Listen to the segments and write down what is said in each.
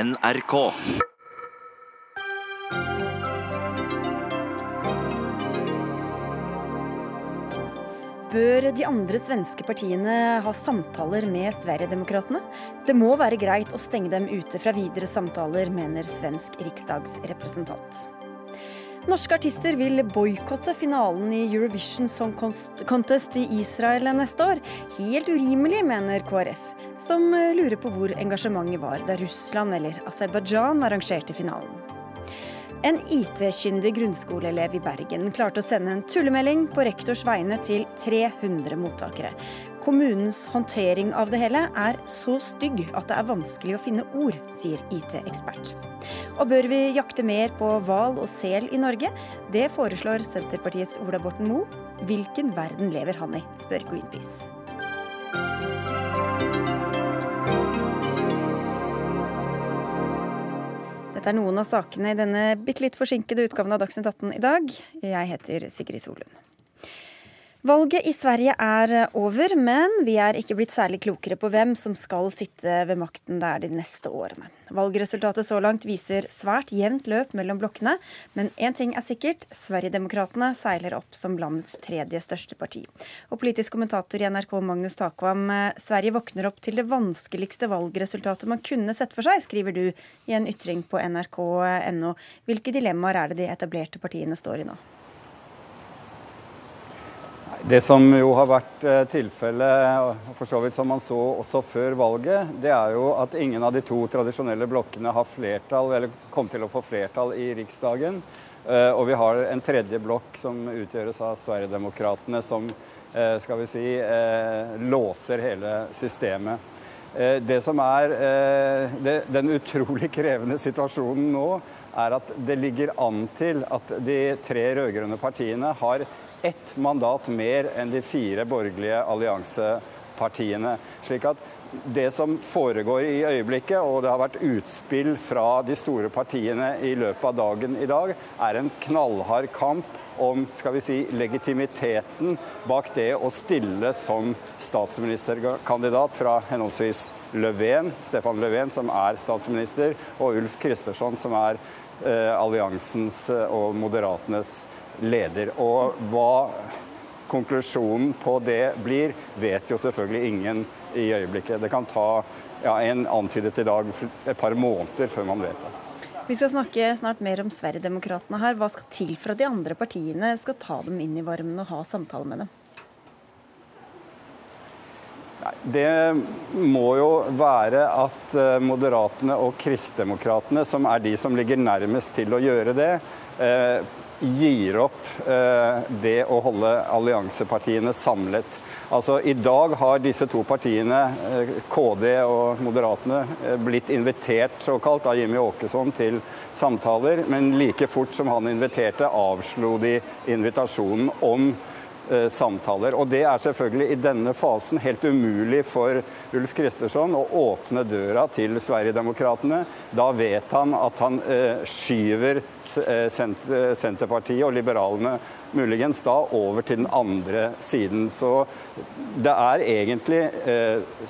NRK. Bør de andre svenske partiene ha samtaler med Sverigedemokraterna? Det må være greit å stenge dem ute fra videre samtaler, mener svensk riksdagsrepresentant. Norske artister vil boikotte finalen i Eurovision Song Contest i Israel neste år. Helt urimelig, mener KrF, som lurer på hvor engasjementet var da Russland eller Aserbajdsjan arrangerte finalen. En IT-kyndig grunnskoleelev i Bergen klarte å sende en tullemelding på rektors vegne til 300 mottakere. Kommunens håndtering av det hele er så stygg at det er vanskelig å finne ord, sier IT-ekspert. Og bør vi jakte mer på hval og sel i Norge? Det foreslår Senterpartiets Ola Borten Moe. Hvilken verden lever han i, spør Greenpeace. Dette er noen av sakene i denne bitte litt forsinkede utgaven av Dagsnytt 18 i dag. Jeg heter Sigrid Solund. Valget i Sverige er over, men vi er ikke blitt særlig klokere på hvem som skal sitte ved makten der de neste årene. Valgresultatet så langt viser svært jevnt løp mellom blokkene, men én ting er sikkert, Sverigedemokraterna seiler opp som landets tredje største parti. Og politisk kommentator i NRK Magnus Takvam, Sverige våkner opp til det vanskeligste valgresultatet man kunne sett for seg, skriver du i en ytring på nrk.no. Hvilke dilemmaer er det de etablerte partiene står i nå? Det som jo har vært eh, tilfellet, for så vidt som man så også før valget, det er jo at ingen av de to tradisjonelle blokkene har flertall, eller kom til å få flertall i Riksdagen. Eh, og vi har en tredje blokk som utgjøres av Sverigedemokraterna, som eh, skal vi si, låser hele systemet. Det som er den utrolig krevende situasjonen nå, er at det ligger an til at de tre rød-grønne partiene har ett mandat mer enn de fire borgerlige alliansepartiene. Slik at det som foregår i øyeblikket, og det har vært utspill fra de store partiene i løpet av dagen i dag, er en knallhard kamp om skal vi si, legitimiteten bak det å stille som statsministerkandidat fra henholdsvis Löfven, Stefan Löfven, som er statsminister, og Ulf Kristersson, som er eh, alliansens og Moderatenes leder. Og hva konklusjonen på det blir, vet jo selvfølgelig ingen i øyeblikket. Det kan ta ja, en antydet i dag et par måneder før man vet det. Vi skal snakke snart mer om Sverigedemokraterna her. Hva skal til for at de andre partiene skal ta dem inn i varmen og ha samtale med dem? Nei, det må jo være at eh, Moderatene og Kristdemokratene, som er de som ligger nærmest til å gjøre det, eh, gir opp eh, det å holde alliansepartiene samlet. Altså, I dag har disse to partiene, eh, KD og Moderatene, eh, blitt invitert såkalt av Jimmy Åkesson til samtaler, men like fort som han inviterte, avslo de invitasjonen om samtaler. Og Det er selvfølgelig i denne fasen helt umulig for Ulf Kristersson å åpne døra til Sverigedemokraterna. Da vet han at han eh, skyver eh, Senterpartiet og liberalene muligens da over til den andre siden. Så det er egentlig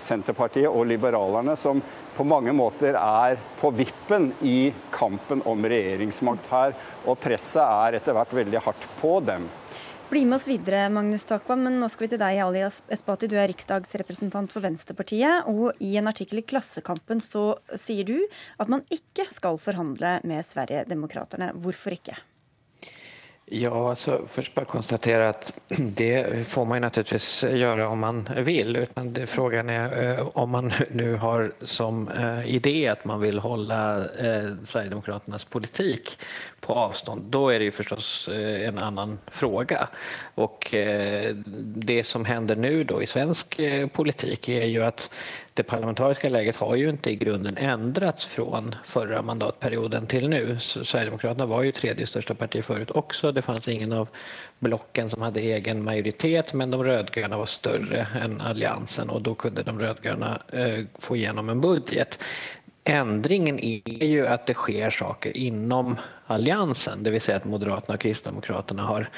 Senterpartiet og liberalerne som på mange måter er på vippen i kampen om regjeringsmakt her. Og presset er etter hvert veldig hardt på dem. Bli med oss videre, Magnus Takva, men nå skal vi til deg, Ali Espati. Du er riksdagsrepresentant for Venstrepartiet, og i en artikkel i Klassekampen så sier du at man ikke skal forhandle med Sverigedemokraterna. Hvorfor ikke? Ja, alltså, först bara konstatera att det får man naturligvis naturligtvis göra om man vill. Utan det, frågan är eh, om man nu har som eh, idé att man vill hålla eh, Sverigedemokraternas politik på avstånd. Då är det ju förstås eh, en annan fråga. Och eh, det som händer nu i svensk eh, politik är ju att det parlamentariska läget har ju inte i grunden ändrats från förra mandatperioden till nu. Sverigedemokraterna var ju tredje största parti förut också. Det fanns ingen av blocken som hade egen majoritet men de rödgröna var större än alliansen och då kunde de rödgröna eh, få igenom en budget. Ändringen är ju att det sker saker inom alliansen, det vill säga att Moderaterna och Kristdemokraterna har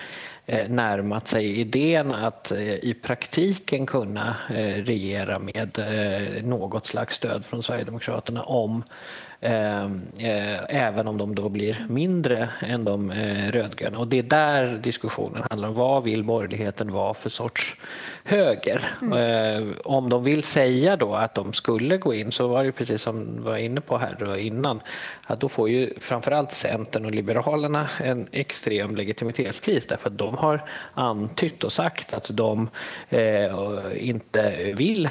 närmat sig idén att i praktiken kunna regera med något slags stöd från Sverigedemokraterna om Eh, eh, även om de då blir mindre än de eh, rödgröna. Och det är där diskussionen handlar om. Vad vill borgerligheten vara för sorts höger? Mm. Om de vill säga då att de skulle gå in, så var det precis som vi var inne på här innan, att då får ju framförallt Centern och Liberalerna en extrem legitimitetskris därför att de har antytt och sagt att de inte vill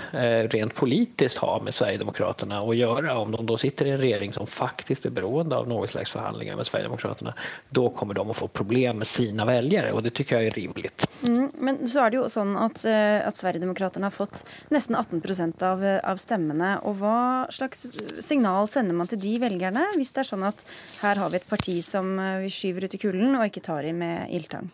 rent politiskt ha med Sverigedemokraterna att göra. Om de då sitter i en regering som faktiskt är beroende av något slags förhandlingar med Sverigedemokraterna, då kommer de att få problem med sina väljare och det tycker jag är rimligt. Mm, men så är det ju så att, eh, att Sverigedemokraterna har fått nesten 18 procent av, eh, av stemmene. Og hva slags signal sender man til de velgerne, hvis det er sånn at her har vi et parti som eh, vi skyver ut i kulden og ikke tar i med ildtang?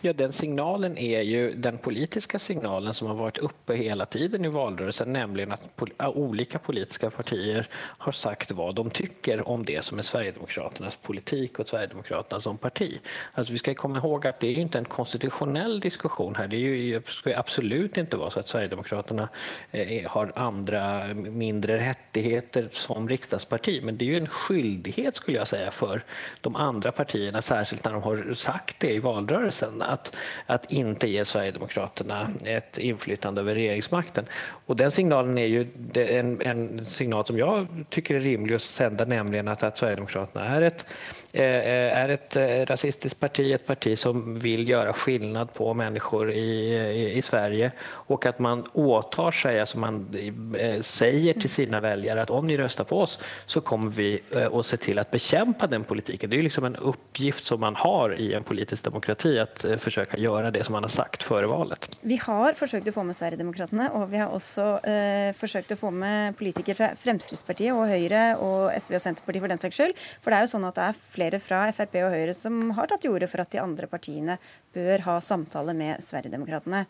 Ja, den signalen är ju den politiska signalen som har varit uppe hela tiden i valrörelsen, nämligen att pol olika politiska partier har sagt vad de tycker om det som är Sverigedemokraternas politik och Sverigedemokraterna som parti. Alltså, vi ska komma ihåg att det är inte en konstitutionell diskussion här. Det ju, ska absolut inte vara så att Sverigedemokraterna eh, har andra mindre rättigheter som riksdagsparti, men det är ju en skyldighet skulle jag säga för de andra partierna, särskilt när de har sagt det i valrörelsen valrörelsen att, att inte ge Sverigedemokraterna ett inflytande över regeringsmakten. Och den signalen är ju en, en signal som jag tycker är rimlig att sända, nämligen att, att Sverigedemokraterna är ett, är ett eh, rasistiskt parti, ett parti som vill göra skillnad på människor i, i, i Sverige och att man åtar sig, alltså man eh, säger till sina väljare att om ni röstar på oss så kommer vi att se till att bekämpa den politiken. Det är liksom en uppgift som man har i en politisk demokrati att eh, försöka göra det som man har sagt före valet. Vi har försökt att få med Sverigedemokraterna och vi har också eh, försökt att få med politiker från Fremskrittspartiet och Høyre och SV och Centerpartiet för den saks skyld. För det är ju så att det är flera fra FrP og Høyre som har tatt til orde for at de andre partiene bør ha samtale med Sverigedemokraterna.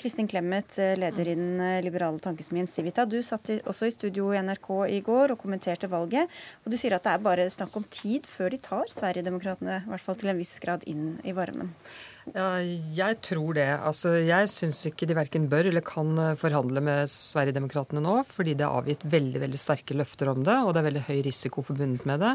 Kristin Clemet, leder i den liberale tankesmien Civita, du satt også i studio i NRK i går og kommenterte valget. Og du sier at det er bare snakk om tid før de tar Sverigedemokraterna, i hvert fall til en viss grad, inn i varmen. Ja, jeg tror det. Altså, jeg syns ikke de verken bør eller kan eh, forhandle med Sverigedemokraterna nå, fordi det er avgitt veldig veldig sterke løfter om det, og det er veldig høy risiko forbundet med det.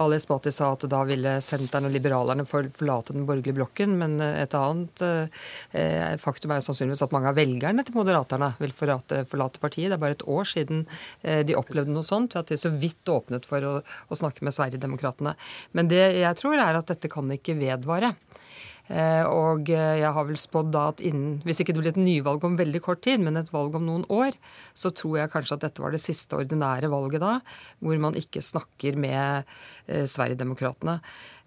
Ali Esbati sa at da ville Senteren og liberalerne forlate den borgerlige blokken, men eh, et annet eh, faktum er jo sannsynligvis at mange av velgerne til Moderaterne vil forlate, forlate, partiet. Det er bare et år siden eh, de opplevde noe sånt, at de så vidt åpnet for å, å snakke med Sverigedemokraterna. Men det jeg tror, er at dette kan ikke vedvare. Eh, og eh, jeg har vel spådd da at innen, hvis ikke det blir et nyvalg om veldig kort tid, men et valg om noen år, så tror jeg kanskje at dette var det siste ordinære valget da, hvor man ikke snakker med eh, Sverigedemokraterna.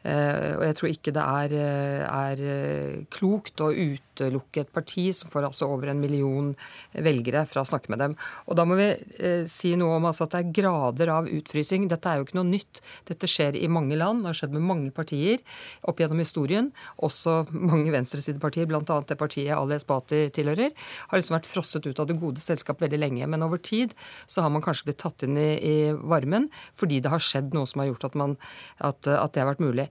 Eh, og jeg tror ikke det er, eh, er, eh, klokt å utelukke et parti som får altså over en million velgere fra å snakke med dem. Og da må vi si noe om altså at det er grader av utfrysing. Dette er jo ikke noe nytt. Dette skjer i mange land. Det har skjedd med mange partier opp gjennom historien. Også mange venstresidepartier, bl.a. det partiet Ali Esbati tilhører, har liksom vært frosset ut av det gode selskap veldig lenge. Men over tid så har man kanskje blitt tatt inn i, i varmen fordi det har skjedd noe som har gjort at, man, at, at det har vært mulig.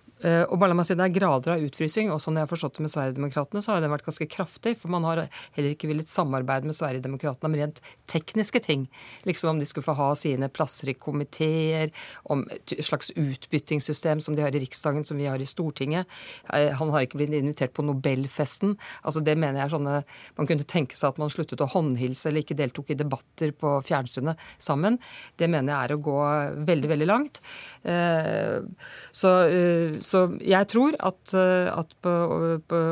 og bare la meg si Det er grader av utfrysing. og sånn jeg har forstått det med Sverigedemokraterna, så har den vært ganske kraftig. For man har heller ikke villet samarbeide med Sverigedemokraterna om rent tekniske ting. Liksom om de skulle få ha sine plasser i komiteer, om et slags utbyttingssystem som de har i Riksdagen, som vi har i Stortinget. Eh, han har ikke blitt invitert på Nobelfesten. Altså Det mener jeg er sånne Man kunne tenke seg at man sluttet å håndhilse eller ikke deltok i debatter på fjernsynet sammen. Det mener jeg er å gå veldig, veldig langt. Eh, så så jeg tror at, eh, at på,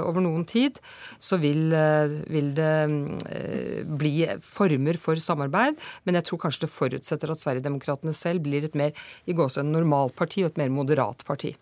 over noen tid så vil, eh, vil, det eh, bli former for samarbeid. Men jeg tror kanskje det forutsetter at Sverigedemokraterna selv blir et mer i gåsehud normalt parti og et mer moderat parti.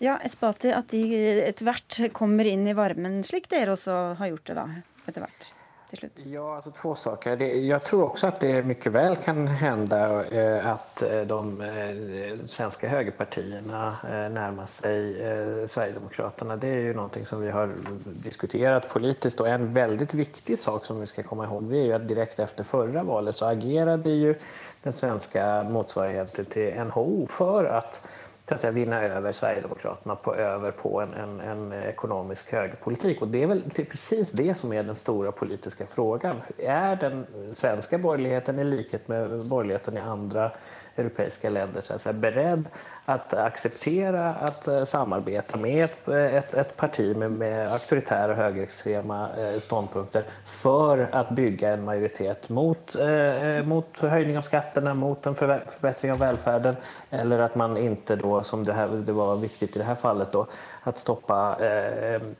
Ja, Espati, at de etter hvert kommer inn i varmen, slik dere også har gjort det da, etter hvert? Till slut? Ja, alltså två saker. Jag tror också att det mycket väl kan hända eh, att eh, de eh, svenska högerpartierna eh, närmar sig eh, Sverigedemokraterna. Det är ju någonting som vi har diskuterat politiskt och en väldigt viktig sak som vi ska komma ihåg det är ju att direkt efter förra valet så agerade ju den svenska motsvarigheten till NHO för att så att säga, vinna över Sverigedemokraterna på, över på en, en, en ekonomisk högerpolitik. Och det är väl precis det som är den stora politiska frågan. Är den svenska borgerligheten i likhet med borgerligheten i andra europeiska länder så att säga, beredd att acceptera att uh, samarbeta med ett, ett, ett parti med, med auktoritära högerextrema uh, ståndpunkter för att bygga en majoritet mot, eh, mot höjning av skatterna, mot en förbättring av välfärden eller att man inte då, som det, här, det var viktigt i det här fallet, då, att stoppa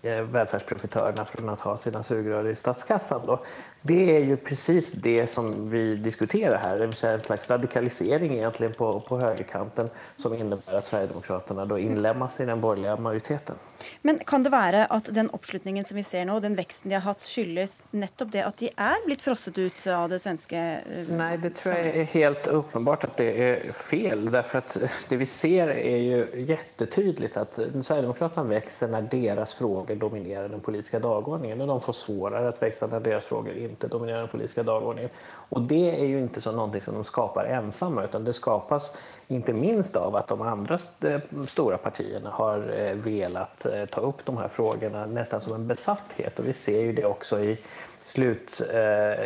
välfärdsprofitörerna från att ha sina sugrör i statskassan. Då. Det är ju precis det som vi diskuterar här, det vill säga en slags radikalisering egentligen på, på högerkanten som innebär att Sverigedemokraterna då inlemmas i den borgerlige majoriteten. Men kan det være at den oppslutningen som vi ser nå, den veksten de har hatt, skyldes nettopp det at de er blitt frosset ut av det svenske Nei, det tror jeg er helt åpenbart at det er fel. Derfor at det vi ser er jo kjempetydelig at Sverigedemokraterna vokser når deres frågor dominerer den politiske dagordningen Og de får vanskeligere å vokse når deres frågor ikke dominerer den politiske dagordningen. Og det er jo ikke så någonting som de skaper ensamma utan det skapes ikke minst av at de andra eh, stora partierna har eh, velat eh, ta upp de här frågorna nästan som en besatthet. Och vi ser ju det också i slut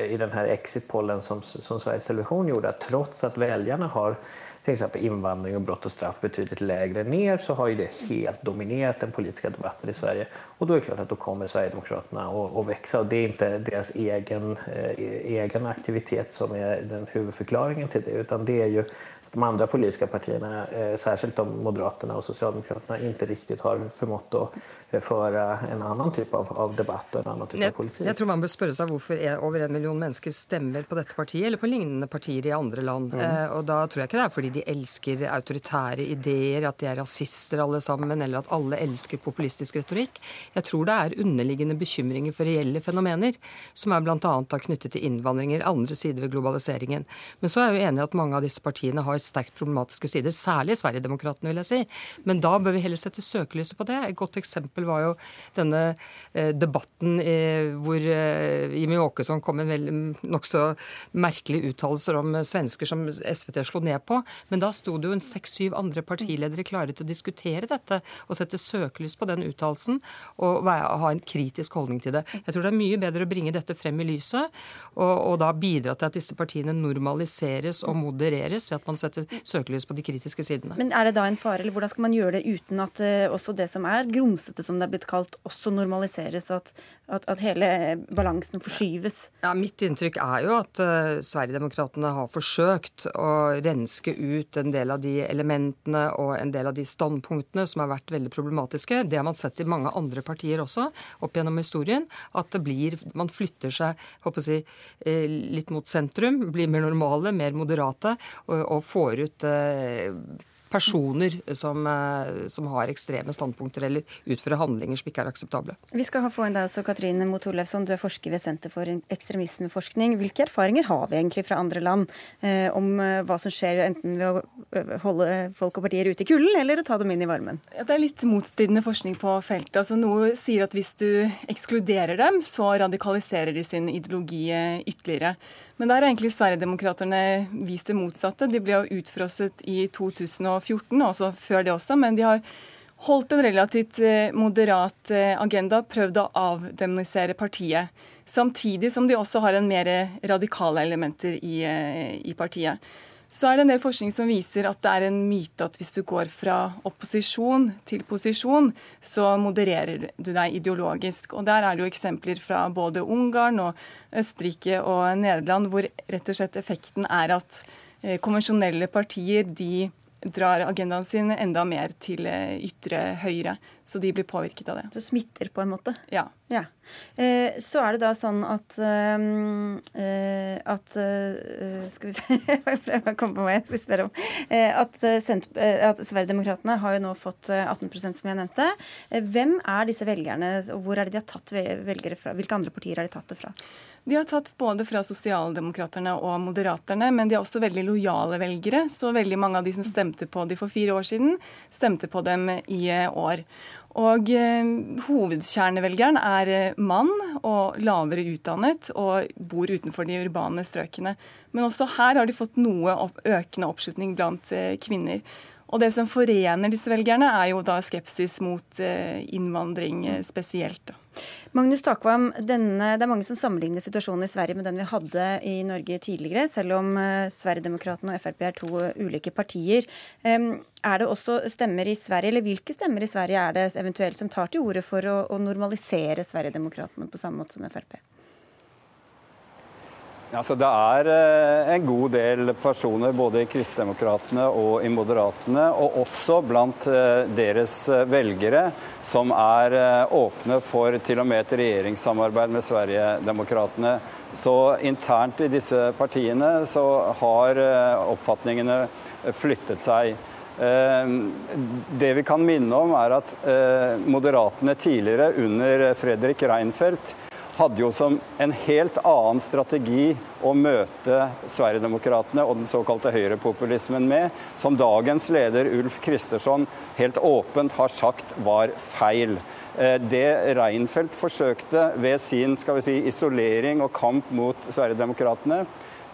i den här exitpollen som, som Sveriges Television gjorde, att trots att väljarna har till exempel invandring och brott och straff betydligt lägre ner så har ju det helt dominerat den politiska debatten i Sverige. Och då är det klart att då kommer Sverigedemokraterna att växa och det är inte deras egen, eh, egen aktivitet som är den huvudförklaringen till det utan det är ju de andra politiska partierna, særskilt särskilt de Moderaterna och Socialdemokraterna, inte riktigt har förmått å føre föra en annen type av, av debatt og en annen type jeg, av politikk. Jeg tror man bør spørre seg hvorfor over en million mennesker stemmer på dette partiet eller på lignende partier i andre land. Mm. Eh, og Da tror jeg ikke det er fordi de elsker autoritære ideer, at de er rasister alle sammen, eller at alle elsker populistisk retorikk. Jeg tror det er underliggende bekymringer for reelle fenomener, som er bl.a. knyttet til innvandringer, andre sider ved globaliseringen. Men så er jeg jo enig i at mange av disse partiene har sterkt problematiske sider, særlig Sverigedemokraterna, vil jeg si. Men da bør vi heller sette søkelyset på det. Et godt eksempel var jo denne eh, debatten eh, hvor eh, Jimmy Åkesson kom med nokså merkelige uttalelser om svensker som SVT slo ned på. Men da sto det jo en seks-syv andre partiledere klare til å diskutere dette og sette søkelys på den uttalelsen og ha en kritisk holdning til det. Jeg tror det er mye bedre å bringe dette frem i lyset og, og da bidra til at disse partiene normaliseres og modereres ved at man setter sette søkelys på de kritiske sidene. Men er det da en fare, eller hvordan skal man gjøre det uten at uh, også det som er grumsete, som det er blitt kalt, også normaliseres, og at, at, at hele balansen forskyves? Ja, Mitt inntrykk er jo at uh, Sverigedemokraterna har forsøkt å renske ut en del av de elementene og en del av de standpunktene som har vært veldig problematiske. Det har man sett i mange andre partier også opp gjennom historien. At det blir, man flytter seg håper jeg, litt mot sentrum, blir mer normale, mer moderate og, og får får ut eh, personer som, eh, som, har ekstreme standpunkter eller utfører handlinger som ikke er akseptable. Vi skal få inn deg også, Katrine Motorlevsson, du er forsker ved Senter for ekstremismeforskning. Hvilke erfaringer har vi egentlig fra andre land eh, om eh, hva som skjer enten ved å holde folk og partier ute i kulden, eller å ta dem inn i varmen? Ja, det er litt motstridende forskning på feltet. Altså, noe sier at hvis du ekskluderer dem, så radikaliserer de sin ideologi ytterligere. Men der har egentlig Sverigedemokraterna vist det motsatte. De ble jo utfrosset i 2014, også før det også. men de har holdt en relativt eh, moderat eh, agenda, prøvd å avdemonisere partiet. Samtidig som de også har en mer radikale elementer i, eh, i partiet. Så er det en del forskning som viser at det er en myte at hvis du går fra opposisjon til posisjon, så modererer du deg ideologisk. Og Der er det jo eksempler fra både Ungarn og Østerrike og Nederland hvor rett og slett effekten er at eh, konvensjonelle partier de drar agendaen sin enda mer til eh, ytre høyre. Så de blir påvirket av det. Så smitter på en måte? Ja. ja. Eh, så er det da sånn at ehm, eh, At eh, Skal vi se Jeg prøver å komme på hva jeg skal spørre om. Eh, at, eh, at Sverigedemokraterna har jo nå fått 18 som jeg nevnte. hvem er disse velgerne, og hvor er det de har tatt velgere fra? Hvilke andre partier har de tatt det fra? De har tatt både fra sosialdemokraterne og moderaterne, men de er også veldig lojale velgere. Så veldig mange av de som stemte på de for fire år siden, stemte på dem i år. Og eh, Hovedkjernevelgeren er eh, mann og lavere utdannet og bor utenfor de urbane strøkene. Men også her har de fått noe opp, økende oppslutning blant eh, kvinner. Og det som forener disse velgerne, er jo da skepsis mot innvandring spesielt. Magnus Takvam, denne, det er mange som sammenligner situasjonen i Sverige med den vi hadde i Norge tidligere, selv om Sverigedemokraterna og Frp er to ulike partier. Er det også stemmer i Sverige, eller hvilke stemmer i Sverige er det eventuelt som tar til orde for å, å normalisere Sverigedemokraterna på samme måte som Frp? Altså, det er eh, en god del personer både i Kristdemokratene og i Moderatene, og også blant eh, deres eh, velgere, som er åpne for til og med et regjeringssamarbeid med Sverigedemokraterna. Så internt i disse partiene så har oppfatningene flyttet seg. Det vi kan minne om, er at Moderatene tidligere, under Fredrik Reinfeldt, hadde jo som en helt annen strategi å møte Sverigedemokraterna og den såkalte høyrepopulismen med, som dagens leder Ulf Kristersson helt åpent har sagt var feil. Eh, det Reinfeldt forsøkte ved sin skal vi si, isolering og kamp mot Sverigedemokraterna,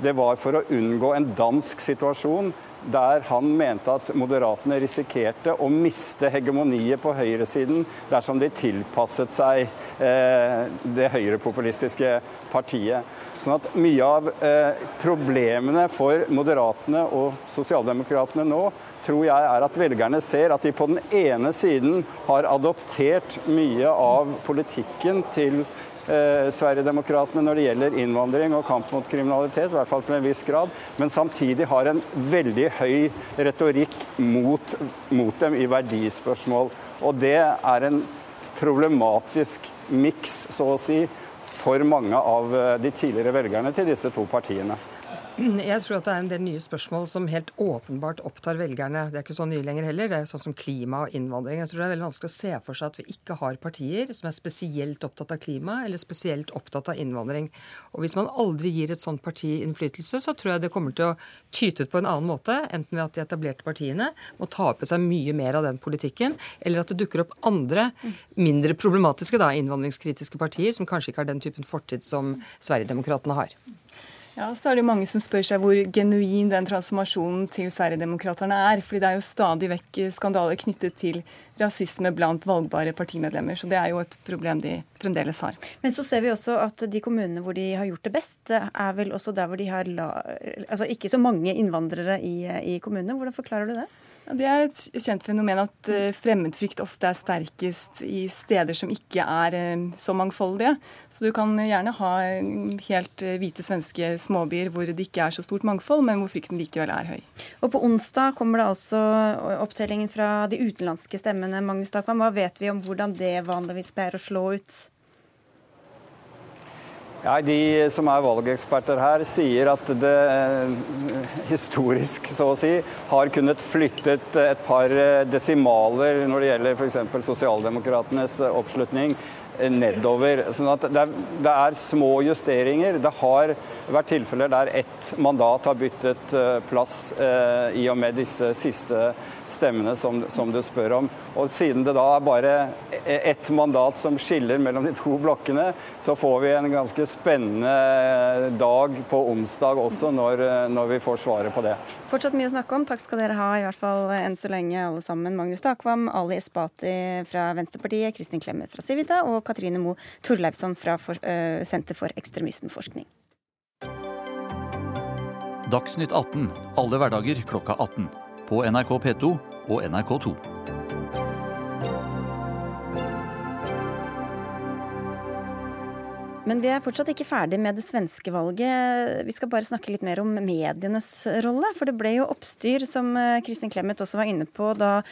det var for å unngå en dansk situasjon der han mente at Moderatene risikerte å miste hegemoniet på høyresiden dersom de tilpasset seg eh, det høyrepopulistiske partiet. Sånn at Mye av eh, problemene for Moderatene og Sosialdemokratene nå tror jeg er at velgerne ser at de på den ene siden har adoptert mye av politikken til eh, Sverigedemokraterna når det gjelder innvandring og kamp mot kriminalitet, i hvert fall til en viss grad, men samtidig har en veldig høy retorikk mot, mot dem i verdispørsmål. Og det er en problematisk miks, så å si, for mange av eh, de tidligere velgerne til disse to partiene. Jeg tror at det er en del nye spørsmål som helt åpenbart opptar velgerne. Det er ikke så nye lenger heller. Det er sånn som klima og innvandring. Jeg tror det er veldig vanskelig å se for seg at vi ikke har partier som er spesielt opptatt av klima eller spesielt opptatt av innvandring. Og hvis man aldri gir et sånt parti innflytelse, så tror jeg det kommer til å tyte ut på en annen måte. Enten ved at de etablerte partiene må ta på seg mye mer av den politikken, eller at det dukker opp andre, mindre problematiske da, innvandringskritiske partier som kanskje ikke har den typen fortid som Sverigedemokraterna har. Ja, så er det mange som spør seg hvor genuin den transformasjonen til Sverigedemokraterna er. fordi det er jo stadig vekk skandaler knyttet til rasisme blant valgbare partimedlemmer. Så det er jo et problem de fremdeles har. Men så ser vi også at de kommunene hvor de har gjort det best, er vel også der hvor de har la, altså ikke så mange innvandrere i, i kommunene. Hvordan forklarer du det? Det er et kjent fenomen at eh, fremmedfrykt ofte er sterkest i steder som ikke er eh, så mangfoldige. Så du kan gjerne ha helt eh, hvite svenske småbyer hvor det ikke er så stort mangfold, men hvor frykten likevel er høy. Og På onsdag kommer det altså opptellingen fra de utenlandske stemmene. Magnus Takvam, hva vet vi om hvordan det vanligvis pleier å slå ut? Ja, de som er valgeksperter her, sier at det historisk så å si, har kunnet flyttet et par desimaler når det gjelder f.eks. sosialdemokratenes oppslutning nedover. sånn at det er, det er, små justeringer. Det har vært tilfeller der ett mandat har byttet eh, plass eh, i og med disse siste stemmene som, som, du spør om. Og siden det da er bare ett mandat som skiller mellom de to blokkene, så får vi en ganske spennende dag på onsdag også, når, når vi får svaret på det. Fortsatt mye å snakke om. Takk skal dere ha, i hvert fall enn så lenge, alle sammen. Magnus Takvam, Ali Espati fra Venstrepartiet, Kristin Clemet fra Civita og Katrine Moe Torleifsson fra Senter for ekstremismeforskning. Dagsnytt 18 alle hverdager klokka 18 på NRK P2 og NRK2. Men vi er fortsatt ikke ferdig med det svenske valget. Vi skal bare snakke litt mer om medienes rolle. For det ble jo oppstyr, som eh, Kristin Clemet også var inne på, da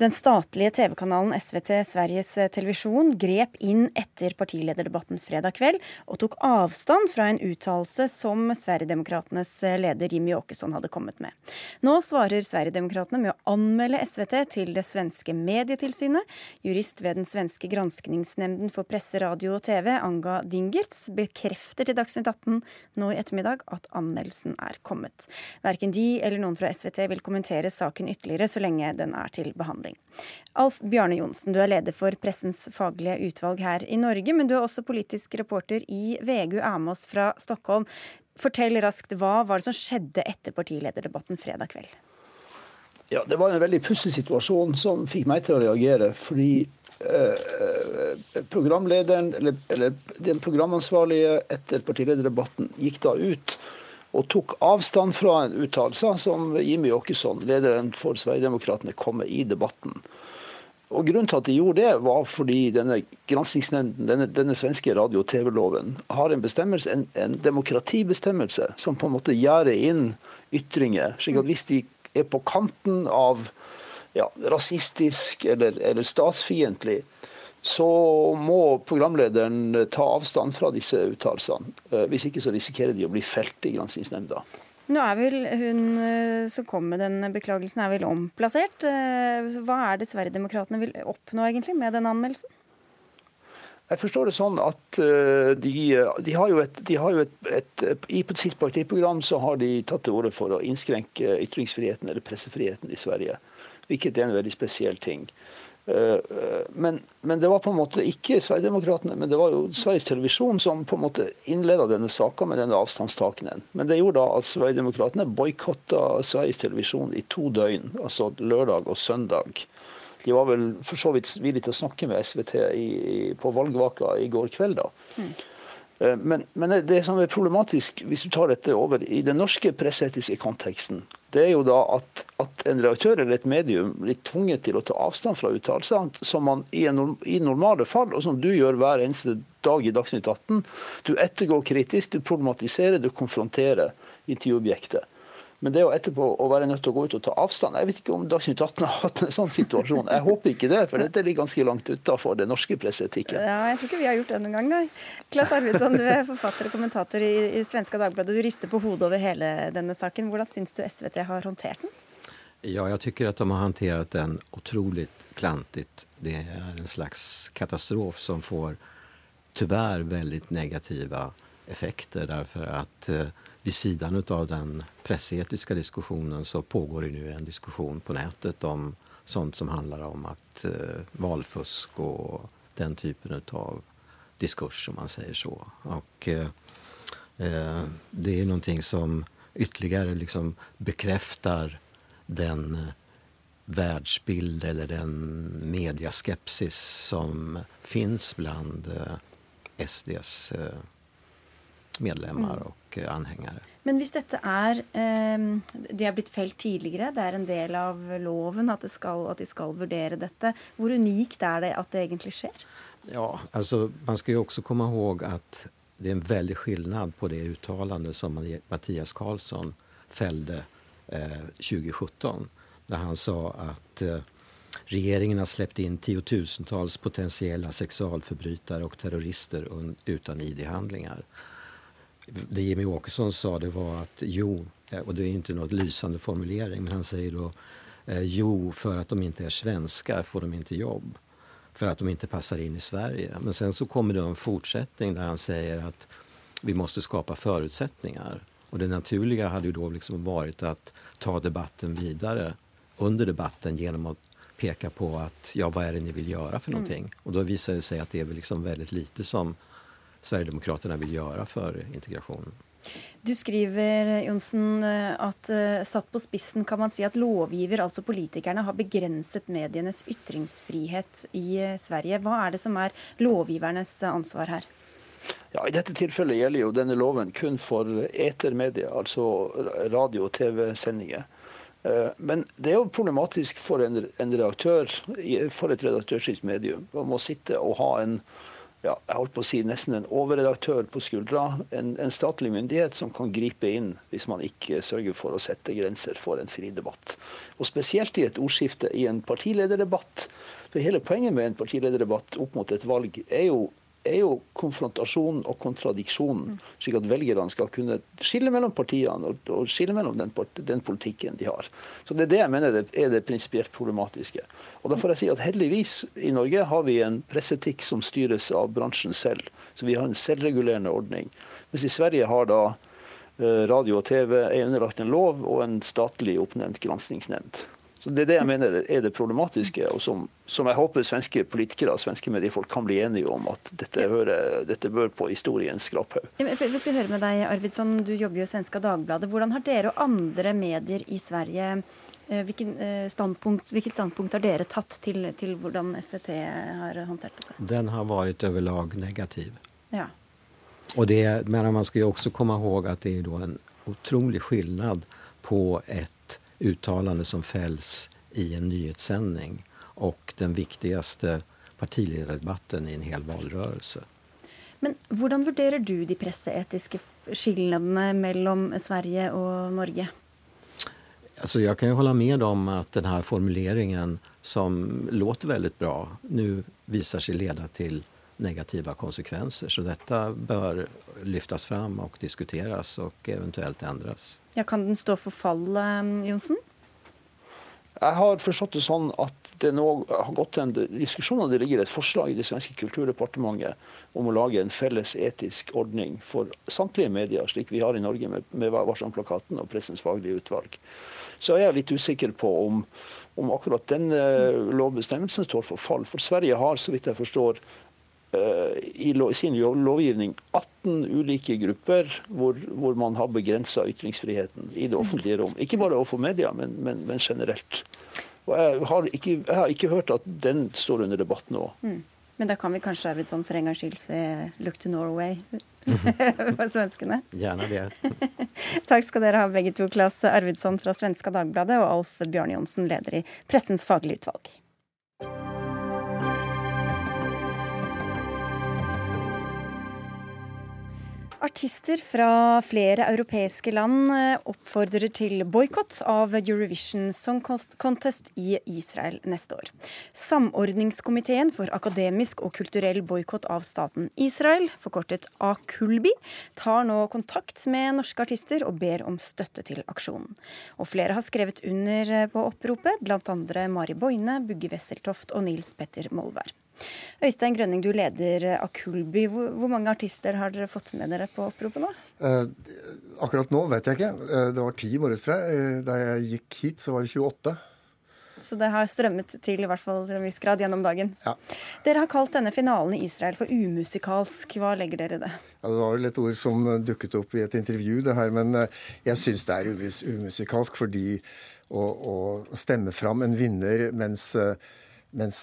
den statlige TV-kanalen SVT Sveriges Televisjon grep inn etter partilederdebatten fredag kveld og tok avstand fra en uttalelse som Sverigedemokratenes leder Jimmy Åkesson hadde kommet med. Nå svarer Sverigedemokraterna med å anmelde SVT til det svenske medietilsynet. Jurist ved den svenske granskningsnemnden for presse, radio og TV, Anga Dinger, Birgits bekrefter til Dagsnytt 18 nå i ettermiddag at anmeldelsen er kommet. Verken de eller noen fra SVT vil kommentere saken ytterligere så lenge den er til behandling. Alf Bjarne Johnsen, du er leder for Pressens faglige utvalg her i Norge, men du er også politisk reporter i VGU oss fra Stockholm. Fortell raskt, hva var det som skjedde etter partilederdebatten fredag kveld? Ja, Det var en veldig pussig situasjon som fikk meg til å reagere. fordi programlederen, eller, eller, den programansvarlige etter partilederdebatten gikk da ut og tok avstand fra en uttalelse som Jimmy Åkesson, lederen for Sverigedemokraterna, kom med i debatten. Og Grunnen til at de gjorde det, var fordi denne granskingsnemnden, denne, denne, svenske radio- og TV-loven, har en bestemmelse, en, en, demokratibestemmelse som på en måte gjerder inn ytringer. slik at hvis de er på kanten av ja, rasistisk eller, eller statsfiendtlig, så må programlederen ta avstand fra disse uttalelsene. Eh, hvis ikke så risikerer de å bli felt i granskingsnemnda. Nå er vel hun eh, som kom med den beklagelsen, er vel omplassert. Eh, hva er det Sverigedemokraterna vil oppnå egentlig med den anmeldelsen? Jeg forstår det sånn at de, de har jo, et, de har jo et, et, I sitt partiprogram så har de tatt til orde for å innskrenke ytringsfriheten eller pressefriheten i Sverige. Hvilket er en veldig spesiell ting. Eh, eh, men, men, det var på en måte ikke Sverigedemokraterna, men det var jo Sveriges Televisjon som på en måte innleda denne saka med denne avstandstakenen. Men det gjorde da at Sverigedemokraterna boikotta Sveriges Televisjon i to døgn, altså lørdag og søndag. De var vel for så vidt villige til å snakke med SVT i, på valgvaka i går kveld. da. Mm. Men, men, det som er problematisk, hvis du tar dette over i den norske presseetiske konteksten, det er jo da at, at, en redaktør eller et medium blir tvunget til å ta avstand fra uttalelser som man i, en, i, normale fall, og som du gjør hver eneste dag i Dagsnytt 18, du ettergår kritisk, du problematiserer, du konfronterer intervjuobjektet. Men det å etterpå å være nødt til å gå ut og ta avstand Jeg vet ikke om Dagsnytt 18 har hatt en sånn situasjon. Jeg håper ikke det, for dette ligger ganske langt utafor den norske presseetikken. Ja, jeg tror ikke vi har gjort det noen gang, nei. Klass Arvidsson, du er forfatter og kommentator i, i Svenska Dagbladet. Du rister på hodet over hele denne saken. Hvordan syns du SVT har håndtert den? Ja, jeg tycker at de har håndtert den utrolig klantig. Det er en slags katastrof som får tyvärr veldig negative effekter därför att eh, vid av den pressetiska diskussionen så pågår det nu en diskussion på nätet om sånt som handlar om att eh, valfusk och den typen av diskurs, om man säger så. Och, eh, eh, det är någonting som ytterligare liksom bekräftar den världsbild eller den mediaskepsis som finns bland eh, SDs eh, medlemmer mm. og anhengere. Men hvis dette er eh, De er blitt felt tidligere, det er en del av loven at, skal, at, de skal vurdere dette. Hvor unikt er det at det egentlig skjer? Ja, altså Man skal jo også komme ihåg at det er en veldig forskjell på det uttalandet som Mathias Karlsson felte eh, 2017, der han sa at eh, regjeringen har sluppet inn tiotusentals potensielle seksualforbrytere og terrorister uten ID-handlingar det Jimmy Åkesson sa det var att jo, og och det är inte något lysande formulering, men han säger då eh, jo, för att de inte är svenskar får de inte jobb. För att de inte passar in i Sverige. Men sen så kommer det en fortsättning där han säger att vi måste skapa förutsättningar. Och det naturliga hade ju då liksom varit att ta debatten vidare under debatten genom att peka på att ja, vad är det ni vill göra för noe? någonting? Mm. Och då visar det sig att det är väl liksom väldigt lite som Sverigedemokraterna vil gjøre for integrasjonen. Du skriver Jonsen, at uh, satt på spissen kan man si at lovgiver, altså politikerne, har begrenset medienes ytringsfrihet i uh, Sverige. Hva er det som er lovgivernes ansvar her? Ja, I dette tilfellet gjelder jo denne loven kun for etermedier, altså radio- og TV-sendinger. Eh, men det er jo problematisk for en, en redaktør, for et redaktørskilt medium, å må sitte og ha en ja, jeg holdt på å si nesten en overredaktør på skuldra. En, en, statlig myndighet som kan gripe inn hvis man ikke sørger for å sette grenser for en fri debatt. Og Spesielt i et ordskifte i en partilederdebatt. For Hele poenget med en partilederdebatt opp mot et valg er jo er jo konfrontasjon og kontradiksjon, slik at velgerne skal kunne skille mellom partiene og, og skille mellom den, den, politikken de har. Så Det er det jeg mener er det prinsipielt problematiske. Og da får jeg si at Heldigvis i Norge har vi en presseetikk som styres av bransjen selv. Så vi har en selvregulerende ordning. Mens i Sverige har da eh, radio og TV er underlagt en lov og en statlig oppnevnt granskingsnemnd. Så Det er det jeg mener er det problematiske, og som, som jeg håper svenske politikere og svenske mediefolk kan bli enige om at dette, hører, dette bør på historiens skraphaug. Vi hører med deg, Arvidsson, du jobber jo i Svenska Dagbladet. Hvordan har dere og andre medier i Sverige Hvilken standpunkt, hvilket standpunkt har dere tatt til, til hvordan SVT har håndtert dette? Den har vært overlag negativ. Ja. Og det, men man skal jo også komme ihåg at det er en utrolig skillnad på et uttalande som fälls i en nyhetssending og den viktigste partilederdebatten i en hel valrørelse. Men hvordan vurderer du de presseetiske skillnadene mellom Sverige og Norge? Alltså jeg kan jo holde med om at denne formuleringen, som låter veldig bra, nå viser seg lede til negative konsekvenser. Så dette bør lyftes fram og diskuteres og eventuelt endres. Ja, kan den stå for fall, Johnsen? Jeg har forstått det sånn at det nå har gått en diskusjon og det ligger et forslag i det svenske kulturdepartementet om å lage en felles etisk ordning for samtlige medier, slik vi har i Norge med, med Varsom-plakaten og Pressens faglige utvalg. Så jeg er jeg litt usikker på om, om akkurat den lovbestemmelsen står for fall. For Sverige har, så vidt jeg forstår, Eh, i sin lovgivning 18 ulike grupper hvor, hvor man har begrensa ytringsfriheten i det offentlige rom. Ikke bare overfor media, men, men, men generelt. Og jeg har, ikke, jeg har, ikke, hørt at den står under debatt nå. Mm. Men da kan vi kanskje Arvidsson, for en gangs skyld se 'Look to Norway' for svenskene? Gjerne det. Takk skal dere ha begge to, Klas Arvidsson fra Svenska Dagbladet og Alf Bjørn Johnsen, leder i Pressens faglige utvalg. Artister fra flere europeiske land eh, oppfordrer til boikott av Eurovision Song Contest i Israel neste år. Samordningskomiteen for akademisk og kulturell boikott av staten Israel, forkortet AKULBI, tar nå kontakt med norske artister og ber om støtte til aksjonen. Og flere har skrevet under eh, på oppropet, bl.a. Mari Boine, Bugge Wesseltoft og Nils Petter Molvær. Øystein Grønning, du leder Akulby. Hvor, hvor, mange artister har dere fått med dere på oppropet nå? Eh, akkurat nå vet jeg ikke. Eh, det var ti i morges, tror jeg. Eh, da jeg gikk hit, så var det 28. Så det har strømmet til i hvert fall til en viss grad gjennom dagen. Ja. Dere har kalt denne finalen i Israel for umusikalsk. Hva legger dere i det? Ja, det var vel et ord som dukket opp i et intervju, det her. Men jeg syns det er umusikalsk fordi å, å, stemme fram en vinner mens, mens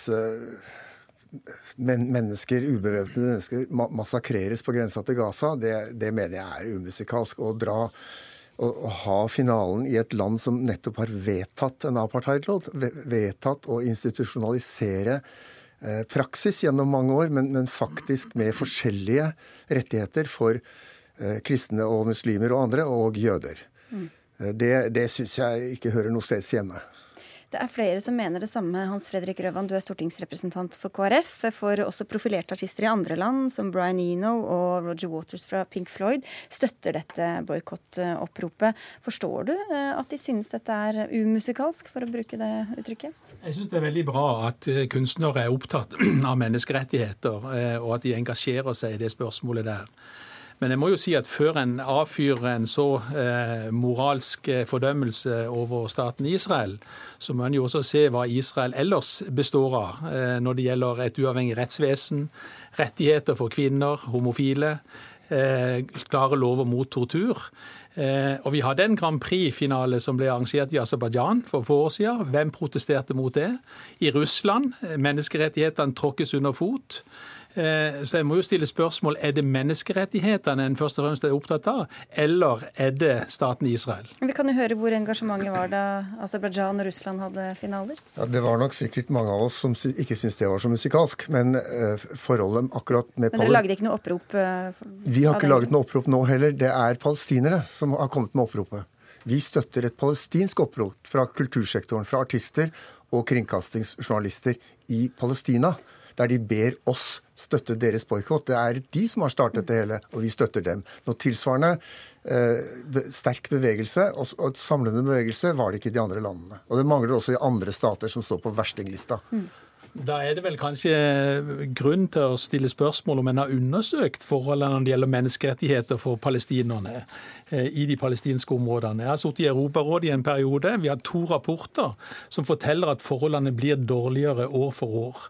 men mennesker, ubevæpnede mennesker massakreres på grensa til Gaza, det, det mener jeg er umusikalsk. Å dra å ha finalen i et land som nettopp har vedtatt en apartheidlov, vedtatt å institusjonalisere eh, praksis gjennom mange år, men, men, faktisk med forskjellige rettigheter for eh, kristne og muslimer og andre, og jøder. Mm. Eh, det, det syns jeg ikke hører noe steds hjemme. Det er flere som mener det samme. Hans Fredrik Røvan, du er stortingsrepresentant for KrF. For også profilerte artister i andre land, som Brian Eno og Roger Waters fra Pink Floyd, støtter dette boikottoppropet. Forstår du eh, at de synes dette er umusikalsk, for å bruke det uttrykket? Jeg syns det er veldig bra at eh, kunstnere er opptatt av menneskerettigheter, eh, og at de engasjerer seg i det spørsmålet der. Men jeg må jo si at før en avfyrer en så eh, moralsk eh, fordømmelse over staten Israel, så må en jo også se hva Israel ellers består av eh, når det gjelder et uavhengig rettsvesen, rettigheter for kvinner, homofile, eh, klare lover mot tortur. Eh, og Vi hadde en Grand Prix-finale som ble arrangert i Aserbajdsjan for få år siden. Hvem protesterte mot det? I Russland. Eh, menneskerettighetene tråkkes under fot. Eh, så jeg må jo stille spørsmål er det menneskerettighetene en først og fremst er opptatt av, eller er det staten Israel? Vi kan jo høre hvor engasjementet var da Aserbajdsjan og Russland hadde finaler. Ja, Det var nok sikkert mange av oss som ikke syntes det var så musikalsk, men uh, forholdet akkurat med Men dere lagde ikke noe opprop? Uh, Vi har ikke laget noe opprop nå heller. Det er palestinere som har kommet med oppropet. Vi støtter et palestinsk opprop fra kultursektoren, fra artister og kringkastingsjournalister i Palestina der de ber oss støtte deres boikott. Det er de som har startet det hele, og vi støtter dem. Noe tilsvarende eh, sterk bevegelse og, samlende bevegelse var det ikke i de andre landene. Og det mangler også i andre stater som står på verstinglista. Da er det vel kanskje grunn til å stille spørsmål om en har undersøkt forholdene når det gjelder menneskerettigheter for palestinerne eh, i de palestinske områdene. Jeg har sittet i Europarådet i en periode. Vi har to rapporter som forteller at forholdene blir dårligere år for år.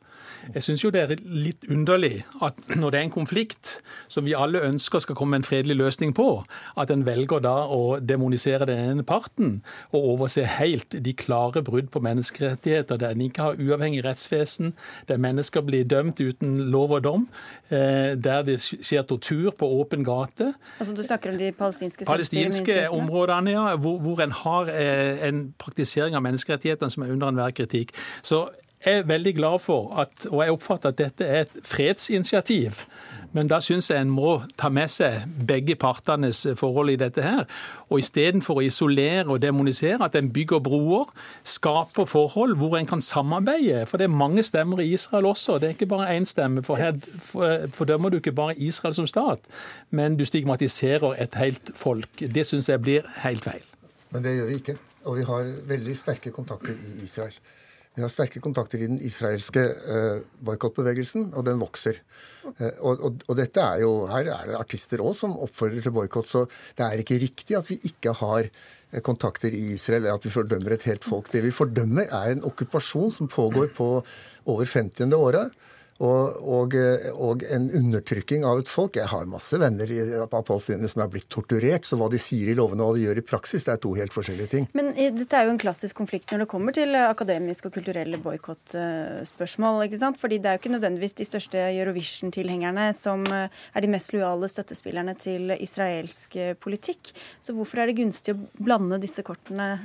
Jeg syns jo det er litt underlig at når det er en konflikt som vi alle ønsker skal komme en fredelig løsning på, at en velger da å demonisere den ene parten og overse helt de klare brudd på menneskerettigheter, der en ikke har uavhengig rettsvesen, der mennesker blir dømt uten lov og dom, eh, der det skjer tortur på åpen gate. Altså Du snakker om de palestinske Palestinske områdene, ja, hvor, hvor en har eh, en praktisering av menneskerettighetene som er under enhver kritikk. Så er veldig glad for at, og jeg oppfatter at dette er et fredsinitiativ. Men da syns jeg en må ta med seg begge partenes forhold i dette her. Og istedenfor å isolere og demonisere, at en bygger broer, skaper forhold hvor en kan samarbeide. For det er mange stemmer i Israel også. Det er ikke bare én stemme. For her fordømmer du ikke bare Israel som stat, men du stigmatiserer et helt folk. Det syns jeg blir helt feil. Men det gjør vi ikke. Og vi har veldig sterke kontakter i Israel. Vi har sterke kontakter i den israelske eh, boikottbevegelsen, og den vokser. Eh, og, og, og, dette er jo, Her er det artister òg som oppfordrer til boikott, så det er ikke riktig at vi ikke har eh, kontakter i Israel, eller at vi fordømmer et helt folk. Det vi fordømmer, er en okkupasjon som pågår på over 50. året og, og, og, en undertrykking av et folk. Jeg har masse venner av palestinere som er blitt torturert, så hva de sier i lovene og hva de gjør i praksis, det er to helt forskjellige ting. Men dette er jo en klassisk konflikt når det kommer til akademiske og kulturelle boikottspørsmål. sant? Fordi det er jo ikke nødvendigvis de største Eurovision-tilhengerne som er de mest lojale støttespillerne til israelsk politikk. Så hvorfor er det gunstig å blande disse kortene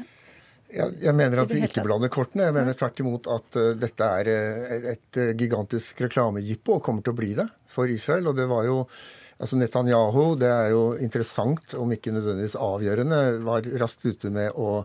jeg, jeg, mener at vi ikke blander kortene. Jeg mener tvert imot at uh, dette er et, et uh, gigantisk reklamejippo og kommer til å bli det for Israel. Og det var jo Altså Netanyahu, det er jo interessant, om ikke nødvendigvis avgjørende, var raskt ute med å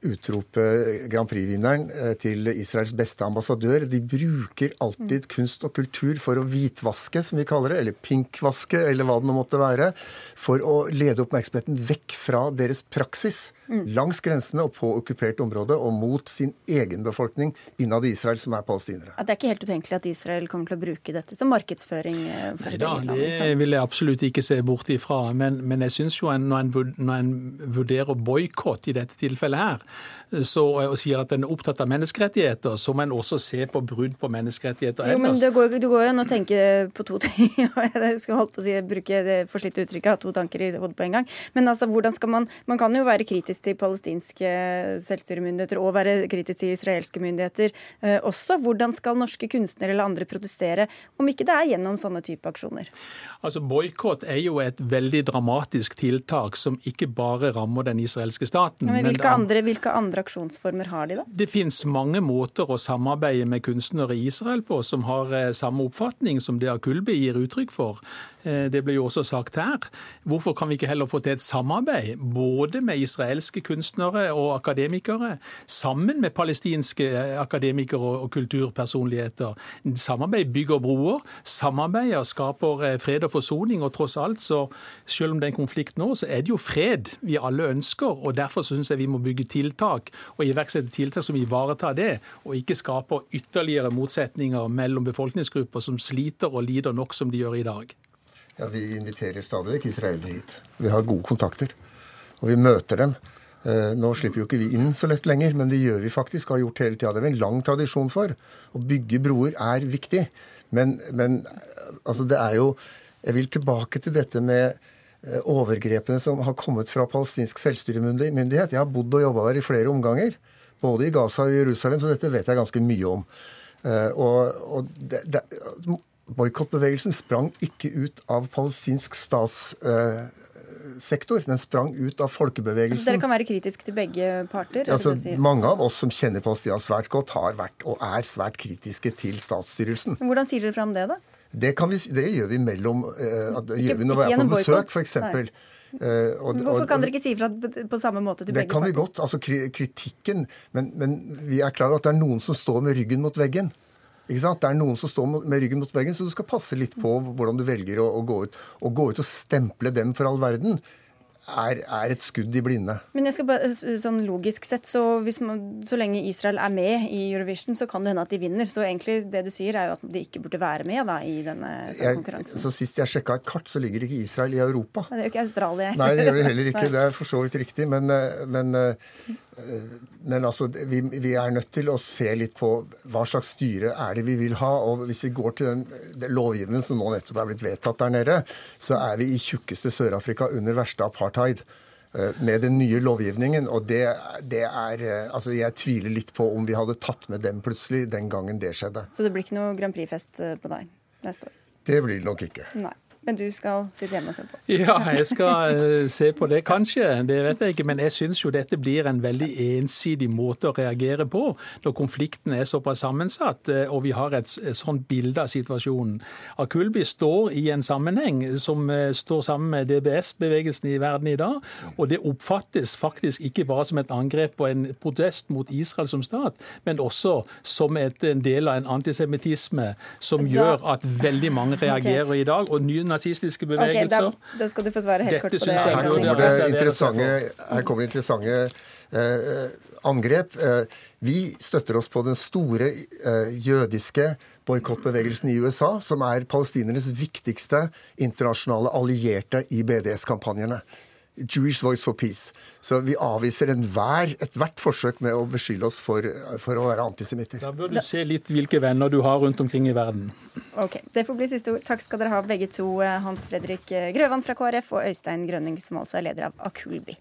utrope Grand Prix-vinneren til Israels beste ambassadør. De bruker alltid kunst og kultur for å hvitvaske, som vi kaller det, eller pinkvaske, eller hva det nå måtte være, for å lede oppmerksomheten vekk fra deres praksis langs grensene og på okkupert område, og mot sin egen befolkning innad i Israel, som er palestinere. Det er ikke helt utenkelig at Israel kommer til å bruke dette som markedsføring? For Nei da, det vil jeg absolutt ikke se bort ifra. Men, men jeg syns jo en, når, en, når en vurderer boikott i dette tilfellet her, have. Så, og sier at en er opptatt av menneskerettigheter, så må en også se på brudd på menneskerettigheter ellers. Jo, men det går, det går jo an å tenke på to ting. jeg skulle holdt på å si, bruke det forslitte uttrykket, ha to tanker i hodet på en gang. Men altså, hvordan skal man Man kan jo være kritisk til palestinske selvstyremyndigheter og være kritisk til israelske myndigheter eh, også. Hvordan skal norske kunstnere eller andre protestere, om ikke det er gjennom sånne type aksjoner? Altså Boikott er jo et veldig dramatisk tiltak som ikke bare rammer den israelske staten. Ja, men hvilke, men, andre, hvilke andre aksjonsformer har de, da? Det finnes mange måter å samarbeide med kunstnere i Israel på som har eh, samme oppfatning som det Akulbi gir uttrykk for. Eh, det ble jo også sagt her. Hvorfor kan vi ikke heller få til et samarbeid både med israelske kunstnere og akademikere, sammen med palestinske eh, akademikere og kulturpersonligheter? Samarbeid bygger broer. Samarbeider skaper eh, fred og forsoning. Og tross alt, så selv om det er en konflikt nå, så er det jo fred vi alle ønsker. og Derfor syns jeg vi må bygge tiltak og iverksette tiltak som ivaretar det, og ikke skaper ytterligere motsetninger mellom befolkningsgrupper som sliter og lider nok som de gjør i dag. Ja, Vi inviterer stadig vekk israelere hit. Vi har gode kontakter. Og vi møter dem. Eh, nå slipper jo ikke vi inn så lett lenger, men det gjør vi faktisk. har gjort hele tida. Det er en lang tradisjon for. Å bygge broer er viktig. Men, men altså det er jo Jeg vil tilbake til dette med eh, overgrepene som har kommet fra palestinsk selvstyremyndighet. Jeg har bodd og jobba der i flere omganger. Både i Gaza og Jerusalem, så dette vet jeg ganske mye om. Eh, og, og det, det, Boikottbevegelsen sprang ikke ut av palestinsk statssektor. Den sprang ut av folkebevegelsen. Så dere kan være kritiske til begge parter? Altså, mange av oss som kjenner Palestina svært godt, har vært og er svært kritiske til statsstyrelsen. Men hvordan sier dere fram det, da? Det, vi, det gjør vi mellom uh, ikke, gjør vi når vi er på besøk, f.eks. Uh, eh, og, Hvorfor kan dere ikke si fra på samme måte til begge parter? Det kan vi godt. altså Kritikken men, men vi er klar over at det er noen som står med ryggen mot veggen. Det er noen som står med ryggen mot veggen, så du skal passe litt på hvordan du velger å, å gå ut. Å gå ut og stemple dem for all verden er, er, et skudd i blinde. Men jeg skal bare, sånn logisk sett, så, man, så, lenge Israel er med i Eurovision, så kan det hende at de vinner. Så egentlig det du sier, er jo at de ikke burde være med da, i denne konkurransen. Så Sist jeg sjekka et kart, så ligger ikke Israel i Europa. Men Det er jo ikke Australia. Nei, det gjør det heller ikke. Det er for så vidt riktig. Men, eh, men, eh, men altså, vi, vi, er nødt til å se litt på hva slags styre er det vi vil ha. og Hvis vi går til den, den lovgivningen som nå nettopp er blitt vedtatt der nede, så er vi i tjukkeste Sør-Afrika under verste apartheid eh, med den nye lovgivningen. Og det, det, er eh, Altså, jeg tviler litt på om vi hadde tatt med dem plutselig den gangen det skjedde. Så det blir ikke noe Grand Prix-fest eh, på deg neste år? Det blir det nok ikke. Nei. Men du skal sitte hjemme og se på? Ja, jeg skal uh, se på det, kanskje. Det vet jeg ikke. Men jeg syns jo dette blir en veldig ensidig måte å reagere på når konflikten er såpass sammensatt uh, og vi har et, sånt bilde av situasjonen. Akulby står i en sammenheng som uh, står sammen med DBS-bevegelsen i verden i dag. Og det oppfattes faktisk ikke bare som et angrep og en protest mot Israel som stat, men også som et, en del av en antisemittisme som gjør at veldig mange reagerer okay. i dag. og nye nazistiske bevegelser. Okay, da, da, skal du få svare helt Dette kort på det. Her kommer det interessante, her kommer interessante eh, angrep. Eh, vi støtter oss på den store eh, jødiske boikottbevegelsen i USA, som er palestinernes viktigste internasjonale allierte i BDS-kampanjene. Jewish Voice for Peace. Så vi avviser enhver, ethvert forsøk med å beskylde oss for, for å være antisemitter. Da bør du se litt hvilke venner du har rundt omkring i verden. Ok, Det får bli siste ord. Takk skal dere ha begge to, eh, Hans Fredrik Grøvan fra KrF og Øystein Grønning, som altså er leder av Akulbi.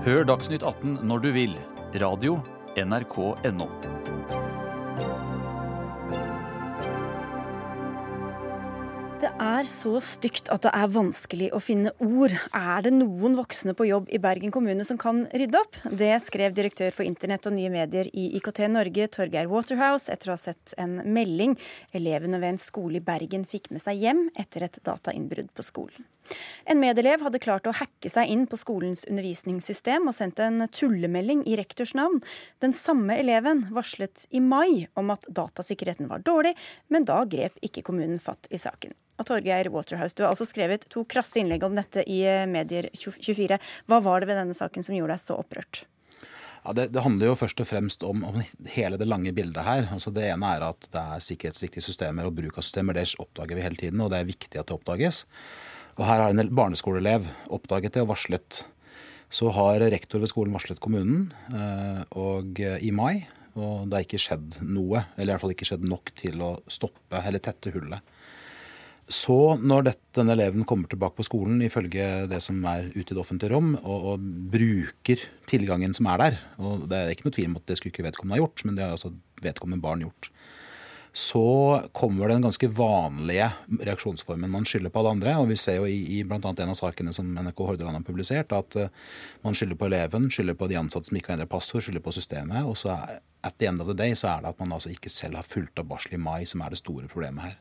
Hør Dagsnytt 18 når du vil. Radio NRK.no. Det er så stygt at det er vanskelig å finne ord. Er det noen voksne på jobb i Bergen kommune som kan rydde opp? Det skrev direktør for internett og nye medier i IKT Norge, Torgeir Waterhouse, etter å ha sett en melding elevene ved en skole i Bergen fikk med seg hjem etter et datainnbrudd på skolen. En medelev hadde klart å hacke seg inn på skolens undervisningssystem og sendt en tullemelding i rektors navn. Den samme eleven varslet i mai om at datasikkerheten var dårlig, men da grep ikke kommunen fatt i saken og Torgeir Waterhouse. Du har altså skrevet to krasse innlegg om dette i eh, Medier24. Hva var det ved denne saken som gjorde deg så opprørt? Ja, det, det, handler jo først og fremst om, om, hele det lange bildet her. Altså Det ene er at det er sikkerhetsviktige systemer og bruk av systemer. Det oppdager vi hele tiden, og det er viktig at det oppdages. Og Her har en barneskoleelev oppdaget det og varslet. Så har rektor ved skolen varslet kommunen eh, og i mai. Og det har ikke skjedd noe, eller i hvert fall ikke skjedd nok til å stoppe eller tette hullet. Så, når denne eleven kommer tilbake på skolen ifølge det som er ute i det offentlige rom, og, og, bruker tilgangen som er der og Det er ikke noe tvil om at det skulle ikke vedkommende ha gjort, men det har altså vedkommende barn gjort. Så kommer den ganske vanlige reaksjonsformen. Man skylder på alle andre. og Vi ser jo i, i bl.a. en av sakene som NRK Hordaland har publisert, at uh, man skylder på eleven, skylder på de ansatte som ikke har endret passord, skylder på systemet. Og så at the end of the day så er det at man altså ikke selv har fulgt av barsel i mai, som er det store problemet her.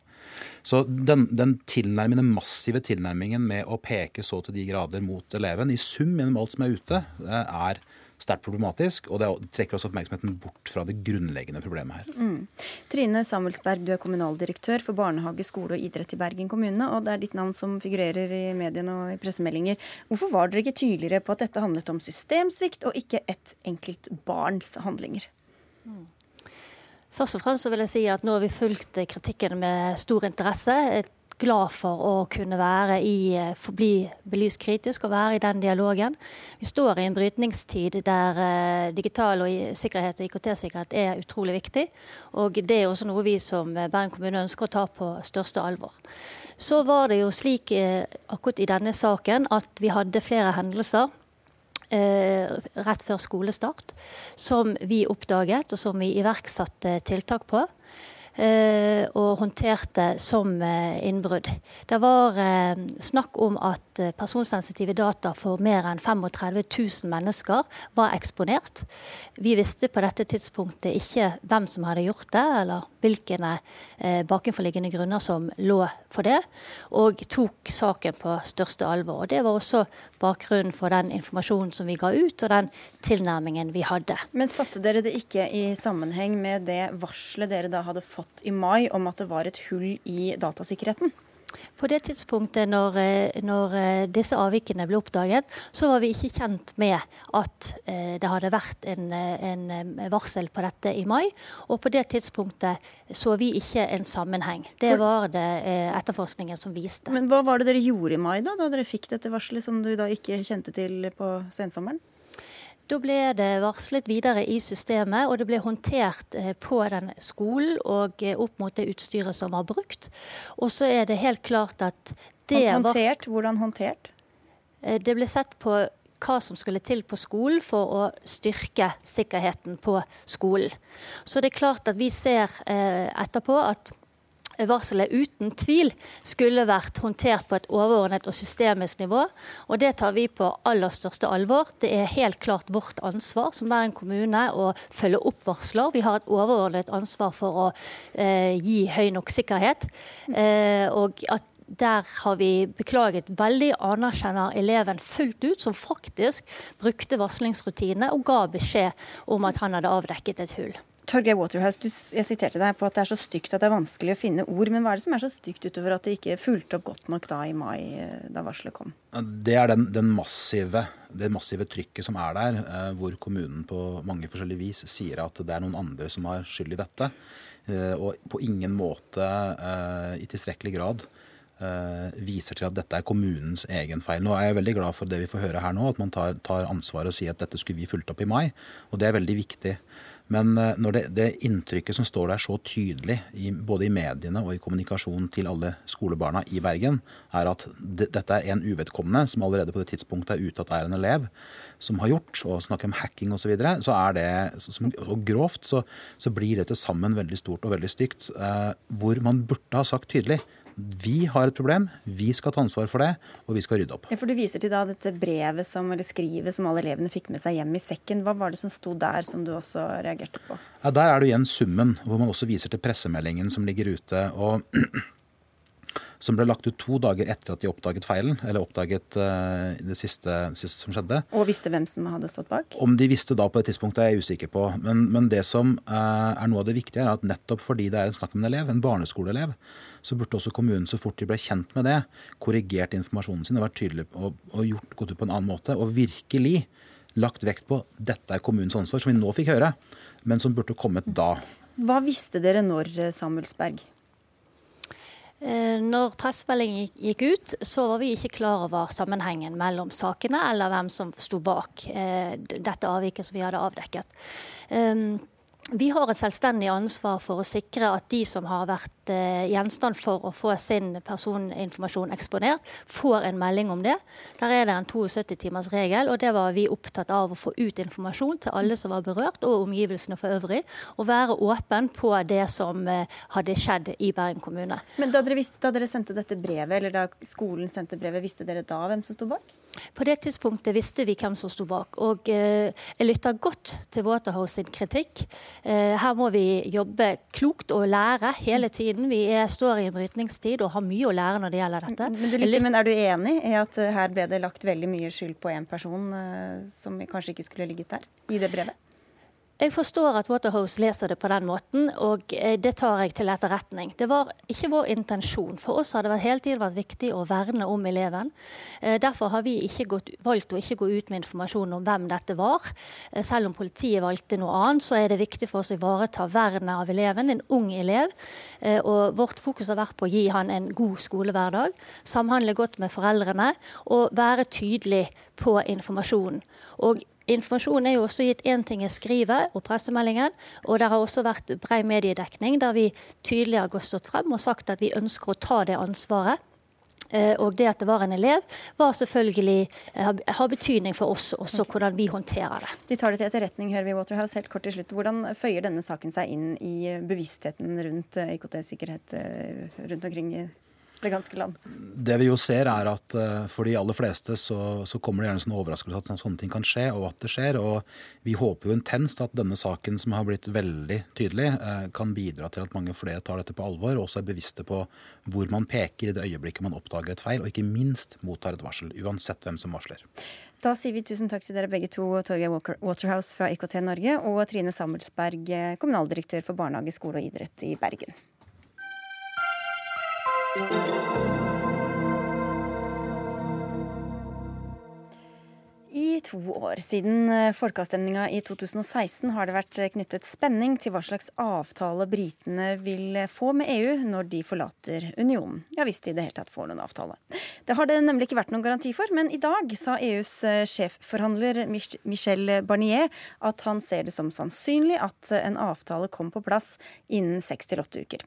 Så den, den tilnærmende massive tilnærmingen med å peke så til de grader mot eleven, i sum gjennom alt som er ute, er sterkt problematisk, og det trekker også oppmerksomheten bort fra det grunnleggende problemet her. Mm. Trine Samuelsberg, du er kommunaldirektør for barnehage, skole og idrett i Bergen kommune, og det er ditt navn som figurerer i mediene og i pressemeldinger. Hvorfor var dere ikke tydeligere på at dette handlet om systemsvikt og ikke ett enkelt barns handlinger? Mm. Først og fremst vil jeg si at nå har vi fulgt kritikken med stor interesse. Jeg er glad for å kunne være i, bli belyst kritisk og være i den dialogen. Vi står i en brytningstid der uh, digital og sikkerhet og IKT-sikkerhet er utrolig viktig. Og det er også noe vi som Bergen kommune ønsker å ta på største alvor. Så var det jo slik akkurat i denne saken at vi hadde flere hendelser eh, rett før skolestart, som vi oppdaget, og som vi iverksatte tiltak på. Eh, og håndterte som eh, innbrudd. Det var eh, snakk om at personsensitive data for mer enn 35 000 mennesker var eksponert. Vi visste på dette tidspunktet ikke hvem som hadde gjort det, eller hvilke bakenforliggende grunner som lå for det, og tok saken på største alvor. Og Det var også bakgrunnen for den informasjonen som vi ga ut, og den tilnærmingen vi hadde. Men satte dere det ikke i sammenheng med det varselet dere da hadde fått i mai om at det var et hull i datasikkerheten? På det tidspunktet når, eh, når, eh, disse avvikene ble oppdaget, så var vi ikke kjent med at eh, det hadde vært en, en, varsel på dette i mai. Og på det tidspunktet så vi ikke en sammenheng. Det var det etterforskningen som viste. Men hva var det dere gjorde i mai, da, da dere fikk dette varselet som du da ikke kjente til på sensommeren? Da ble det varslet videre i systemet, og det ble håndtert eh, på den skolen og eh, opp mot det utstyret som var brukt. Og så er det helt klart at det Håndtert? Hvordan håndtert? Eh, det ble sett på hva som skulle til på skolen for å styrke sikkerheten på skolen. Så det er klart at vi ser etterpå at varselet uten tvil skulle vært håndtert på et overordnet og systemisk nivå. Og det tar vi på aller største alvor. Det er helt klart vårt ansvar som er en kommune å følge opp varsler. Vi har et overordnet ansvar for å eh, gi høy nok sikkerhet. Eh, og at der har vi beklaget veldig, anerkjenner eleven fullt ut, som faktisk brukte varslingsrutinene og ga beskjed om at han hadde avdekket et hull. Torgeir Waterhouse, du, jeg siterte deg på at det er så stygt at det er vanskelig å finne ord. Men hva er det som er så stygt utover at det ikke fulgte opp godt nok da i mai, eh, da varselet kom? Det er den, den massive, det massive trykket som er der, eh, hvor kommunen på mange forskjellige vis sier at det er noen andre som har skyld i dette. Eh, og på ingen måte i tilstrekkelig grad viser til at dette er kommunens egen feil. Nå er jeg veldig glad for det vi får høre her nå, at man tar, tar ansvar og sier at dette skulle vi fulgt opp i mai. Og det er veldig viktig. Men eh, når det, det, inntrykket som står der så tydelig, i, både i mediene og i kommunikasjonen til alle skolebarna i Bergen, er at det, dette er en uvedkommende som allerede på det tidspunktet er ute at er en elev som har gjort, og snakker om hacking osv., så, videre, så er det som, og grovt, så, så, blir det til sammen veldig stort og veldig stygt. Eh, hvor man burde ha sagt tydelig vi har et problem, vi skal ta ansvar for det, og vi skal rydde opp. Ja, for Du viser til da dette brevet som, eller skrivet som alle elevene fikk med seg hjem i sekken. Hva var det som sto der, som du også reagerte på? Ja, Der er det igjen summen, hvor man også viser til pressemeldingen som ligger ute. og som ble lagt ut to dager etter at de oppdaget feilen, eller oppdaget uh, det, siste, siste, som skjedde. Og visste hvem som hadde stått bak? Om de visste da på det tidspunktet, er jeg usikker på. Men, men det som uh, er noe av det viktige, er at nettopp fordi det er en snakk om en elev, en barneskoleelev, så burde også kommunen så fort de ble kjent med det, korrigert informasjonen sin og vært tydelig og, og gjort, gått ut på en annen måte. Og virkelig lagt vekt på dette er kommunens ansvar, som vi nå fikk høre, men som burde kommet da. Hva visste dere når, Samuelsberg? Eh, når pressemeldingen gikk ut, så var vi ikke klar over sammenhengen mellom sakene eller hvem som sto bak eh, dette avviket som vi hadde avdekket. Vi har et selvstendig ansvar for å sikre at de som har vært eh, gjenstand for å få sin personinformasjon eksponert, får en melding om det. Der er det en 72-timers regel, og det var vi opptatt av å få ut informasjon til alle som var berørt, og omgivelsene for øvrig. Og være åpen på det som eh, hadde skjedd i Bergen kommune. Men da dere, visste, da dere sendte dette brevet, eller da skolen sendte brevet, visste dere da hvem som sto bak? På det tidspunktet visste vi hvem som sto bak. Og eh, jeg lytter godt til Waterhouse sin kritikk. Eh, her må vi jobbe klokt og lære hele tiden. Vi er, står i en brytningstid og har mye å lære når det gjelder dette. Men, lytter, men, er du enig i at eh, her ble det lagt veldig mye skyld på én person som kanskje ikke skulle ligget der, i det brevet? Jeg forstår at Waterhouse leser det på den måten, og eh, det tar jeg til etterretning. Det var ikke vår intensjon. For oss har det hele tiden vært viktig å verne om eleven. Eh, derfor har vi gått, valgt å ikke gå ut med informasjon om hvem dette var. Eh, selv om politiet valgte noe annet, så er det viktig for oss å ivareta vernet av eleven, en ung elev. Og vårt fokus har vært på å gi han en god skolehverdag, samhandle godt med foreldrene og være tydelig på informasjonen. Og Informasjon er jo også gitt én ting er skrivet og pressemeldingen, og det har også vært bred mediedekning der vi tydelig har stått frem og sagt at vi ønsker å ta det ansvaret. Eh, og det at det var en elev, var selvfølgelig eh, har betydning for oss også hvordan vi håndterer det. De tar det til etterretning, hører vi Waterhouse. Helt kort til slutt. Hvordan føyer denne saken seg inn i bevisstheten rundt eh, IKT-sikkerhet rundt omkring i det ganske land? Det vi jo ser er at uh, for de aller fleste så, så kommer det gjerne sånn overraskelse at sånne ting kan skje, og at det skjer. Og vi håper jo intenst at denne saken som har blitt veldig tydelig, uh, kan bidra til at mange flere tar dette på alvor, og også er bevisste på hvor man peker i det øyeblikket man oppdager et feil, og ikke minst mottar et varsel, uansett hvem som varsler. Da sier vi tusen takk til dere begge to, Torgeir Waterhouse fra IKT Norge og Trine Samuelsberg, kommunaldirektør for barnehage, skole og idrett i Bergen. Thank you. To år siden eh, folkeavstemninga i 2016 har det vært knyttet spenning til hva slags avtale britene vil få med EU når de forlater unionen. Ja, hvis de i det hele tatt får noen avtale. Det har det nemlig ikke vært noen garanti for, men i dag sa EUs eh, sjefforhandler Michel Barnier at han ser det som sannsynlig at en avtale kommer på plass innen seks til åtte uker.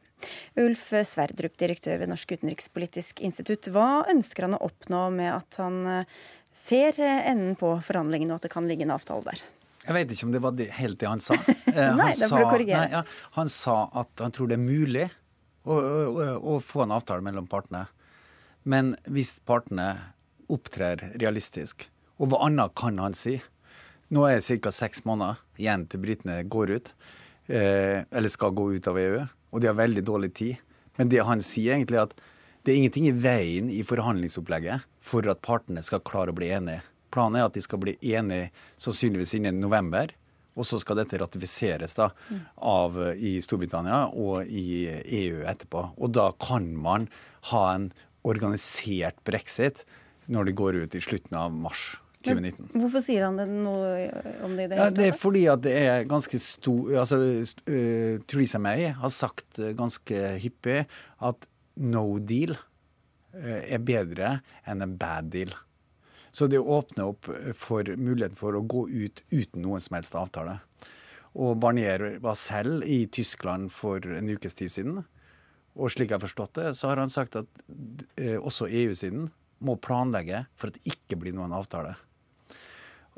Ulf Sverdrup, direktør ved Norsk utenrikspolitisk institutt. Hva ønsker han å oppnå med at han eh, ser eh, enden på forhandlingene, og at det kan ligge en avtale der? Jeg vet ikke om det var det, helt det han sa. nei, nei, er for å korrigere. Nei, ja, han sa at han tror det er mulig å, å, å få en avtale mellom partene. Men hvis partene opptrer realistisk, og hva annet kan han si? Nå er det ca. seks måneder igjen til britene går ut, eh, eller skal gå ut av EU og de har veldig dårlig tid. Men det han sier egentlig er at det er ingenting i veien i forhandlingsopplegget for at partene skal klare å bli enige. Planen er at de skal bli enige sannsynligvis innen november. Og så skal dette ratifiseres da, av, i Storbritannia og i EU etterpå. Og da kan man ha en organisert brexit når det går ut i slutten av mars. 2019. Men hvorfor sier han det noe om det i det hele tatt? Ja, det er fordi at det er ganske stor altså, uh, Theresa May har sagt ganske hyppig at no deal uh, er bedre enn en bad deal. Så det åpner opp for muligheten for å gå ut uten noen som helst avtale. Og Barnier var selv i Tyskland for en ukes tid siden. Og slik jeg har forstått det, så har han sagt at eh, også EU-siden må planlegge for at det ikke blir noen avtale.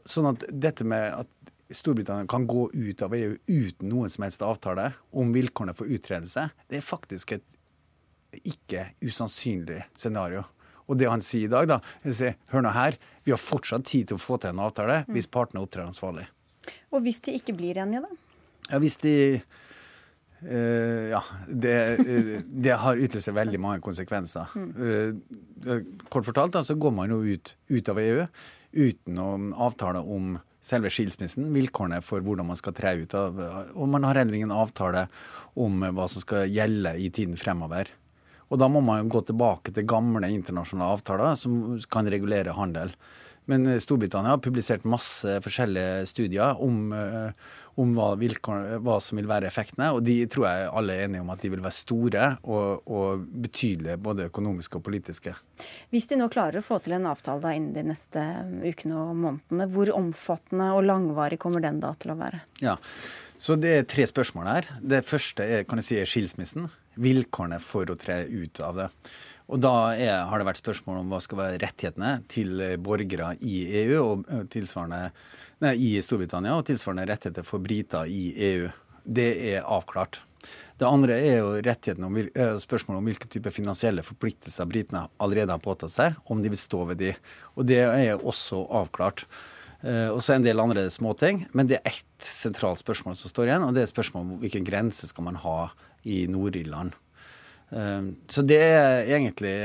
Sånn at dette med at Storbritannia kan gå ut av EU uten noen som helst avtale om vilkårene for utredelse, det er faktisk et ikke usannsynlig scenario. Og det han sier i dag, da, sier, hør nå her, vi har fortsatt tid til å få til en avtale hvis partene opptrer ansvarlig. Og hvis de ikke blir enige, da? Ja, hvis de Uh, ja, det, uh, det, har utløst veldig mange konsekvenser. Uh, kort fortalt da, så går man jo ut, ut av EU uten noen avtale om selve skilsmissen, vilkårene for hvordan man skal tre ut av Og man har heller ingen avtale om hva som skal gjelde i tiden fremover. Og da må man gå tilbake til gamle internasjonale avtaler som kan regulere handel. Men Storbritannia har publisert masse forskjellige studier om, om hva, vilkår, hva, som vil være effektene. Og de tror jeg alle er enige om at de vil være store og, og betydelige, både økonomiske og politiske. Hvis de nå klarer å få til en avtale da innen de neste ukene og månedene, hvor omfattende og langvarig kommer den da til å være? Ja, så Det er tre spørsmål her. Det første er, kan jeg si, skilsmissen. Vilkårene for å tre ut av det. Og Da er, har det vært spørsmål om hva skal være rettighetene til borgere i EU og tilsvarende nei, i Storbritannia, og tilsvarende rettigheter for briter i EU. Det er avklart. Det andre er jo rettigheten om, eh, spørsmålet om hvilke type finansielle forpliktelser britene allerede har påtatt seg, om de vil stå ved de. Og det er også avklart. Uh, og så en del andre småting. Men det er ett sentralt spørsmål som står igjen, og det er spørsmålet om hvilken grense skal man ha i Nord-Irland. Uh, så det er egentlig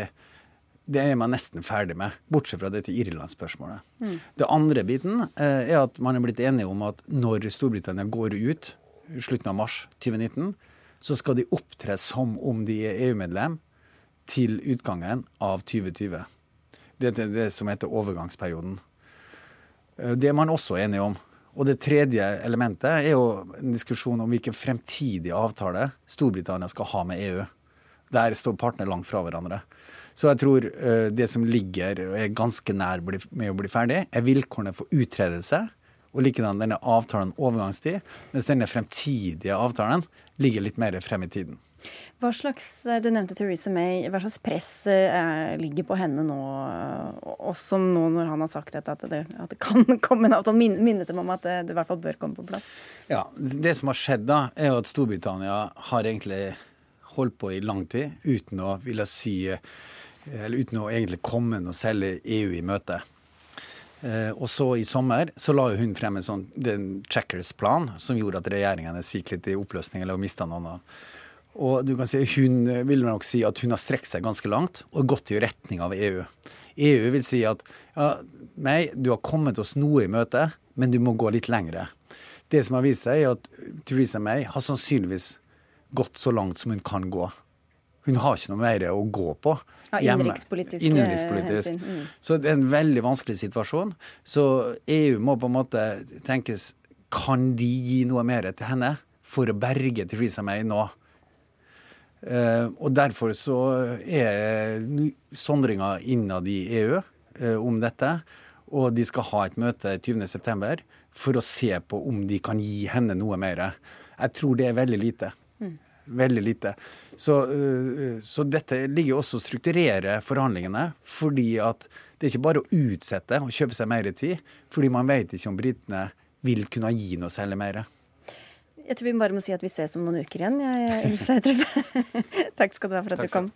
det er man nesten ferdig med, bortsett fra dette Irland-spørsmålet. Mm. Det andre biten eh, er at man er blitt enige om at når Storbritannia går ut i slutten av mars 2019, så skal de opptre som om de er EU-medlem til utgangen av 2020. Det er det som heter overgangsperioden. Eh, det er man også enige om. Og det tredje elementet er jo en diskusjon om hvilken fremtidig avtale Storbritannia skal ha med EU. Der står partene langt fra hverandre. Så jeg tror uh, det som ligger og er ganske nær med å bli ferdig, er vilkårene for utredelse. Og likedan denne avtalen overgangstid, mens denne fremtidige avtalen ligger litt mer frem i tiden. Hva slags, eh, Du nevnte Theresa May. Hva slags press eh, ligger på henne nå, også nå når han har sagt dette, at det, at det kan komme en avtale? Minnet dem om at det, det, i hvert fall bør komme på plass? Ja, Det som har skjedd, da, er jo at Storbritannia har egentlig holdt på i lang tid uten å ville si eller uten å egentlig komme noe selv EU i møte. Eh, og så i sommer så la hun frem en sånn checkers-plan som gjorde at regjeringene gikk litt i oppløsning eller mista noen av og du kan si, Hun vil nok si at hun har strekt seg ganske langt og gått i retning av EU. EU vil si at ja, nei, du har kommet oss noe i møte, men du må gå litt lengre. Det som har vist seg, er at Theresa May har sannsynligvis gått så langt som hun kan gå. Hun har ikke noe mer å gå på. Ja, innenrikspolitisk. innenrikspolitisk. Mm. Så det er en veldig vanskelig situasjon. Så EU må på en måte tenkes Kan de gi noe mer til henne for å berge Theresa May nå? Uh, og Derfor så er sondringa innad i EU uh, om dette. Og de skal ha et møte 20.9 for å se på om de kan gi henne noe mer. Jeg tror det er veldig lite. Mm. Veldig lite. Så, uh, så, dette ligger også å strukturere forhandlingene. fordi at det er ikke bare å utsette og kjøpe seg mer tid, fordi man vet ikke om britene vil kunne gi noe særlig mer. Jeg tror vi bare må si at vi ses om noen uker igjen. Jeg, Takk skal du ha for at Takk du kom.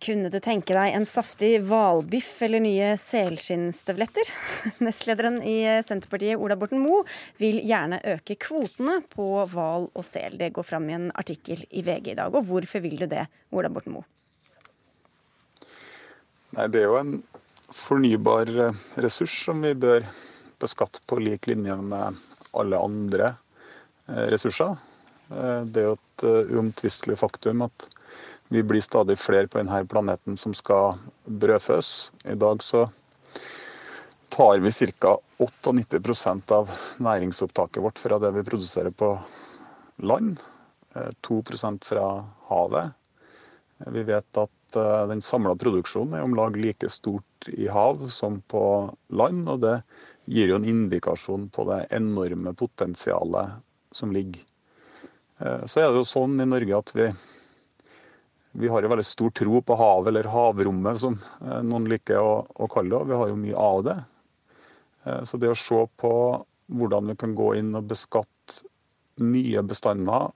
Kunne du tenke deg en saftig hvalbiff eller nye selskinnstøvletter? Nestlederen i Senterpartiet, Ola Borten Moe, vil gjerne øke kvotene på hval og sel. Det går fram i en artikkel i VG i dag. Og hvorfor vil du det, Ola Borten Moe? Nei, Det er jo en fornybar eh, ressurs som vi bør beskatte på lik linje med alle andre eh, ressurser. Eh, det er jo et uomtvistelig faktum at vi blir stadig flere på denne planeten som skal brødføs. I dag så tar vi ca. 98% av næringsopptaket vårt fra det vi produserer på land. 2% fra havet. Vi vet at Eh, den samla produksjonen er om lag like stort i hav som på land. Og det gir jo en indikasjon på det enorme potensialet som ligger. Eh, så er det jo sånn i Norge at vi, vi har jo veldig stor tro på havet, eller havrommet som eh, noen liker å, å kalle det. Og vi har jo mye av det. Så det å se på hvordan vi kan gå inn og beskatte nye bestander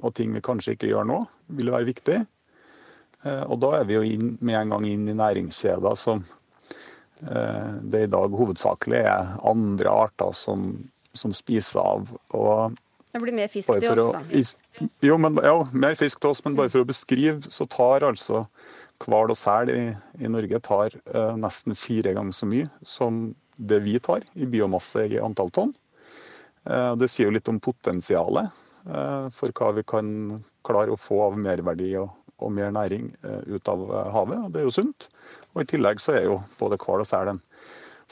og ting vi kanskje ikke gjør nå, vil være viktig. Eh, og da er vi jo inn, med en gang inn i næringskjeder som eh, det i dag hovedsakelig er andre arter som, som spiser av. Og det blir mer fisk til oss, da. Jo, men, jo, mer fisk til oss, men bare for å beskrive, så tar altså hval og sel i, i, Norge tar eh, nesten fire ganger så mye som det vi tar i biomasse i antall tonn. Eh, det sier jo litt om potensialet eh, for hva vi kan klare å få av merverdi og, og mer næring eh, ut av eh, havet. og Det er jo sunt. Og I tillegg så er jo både hval og sel en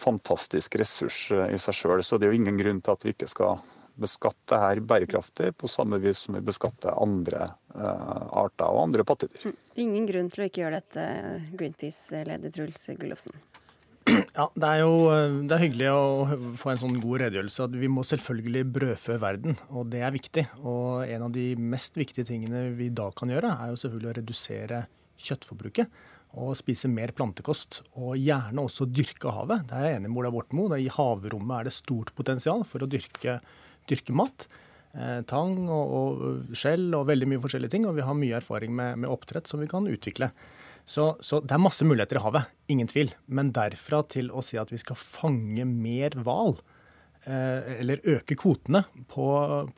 fantastisk ressurs eh, i seg sjøl. Så det er jo ingen grunn til at vi ikke skal beskatte her bærekraftig på samme vis som vi beskatter andre arter og andre pattedyr. Ingen grunn til å ikke gjøre dette, Greenpeace-leder Truls Gullofsen. Ja, Det er jo eh, det er hyggelig å få en sånn god redegjørelse. at Vi må selvfølgelig brødfø verden, og det er viktig. Og En av de mest viktige tingene vi da kan gjøre, er jo selvfølgelig å redusere kjøttforbruket. Og spise mer plantekost. Og gjerne også dyrke havet. Det er jeg enig med Ola Bortmo. I havrommet er det stort potensial for å dyrke, dyrke mat. Eh, tang og, og skjell og veldig mye forskjellige ting. Og vi har mye erfaring med, med oppdrett som vi kan utvikle. Så, så, det er masse muligheter i havet, ingen tvil. Men derfra til å si at vi skal fange mer hval, eh, eller øke kvotene på,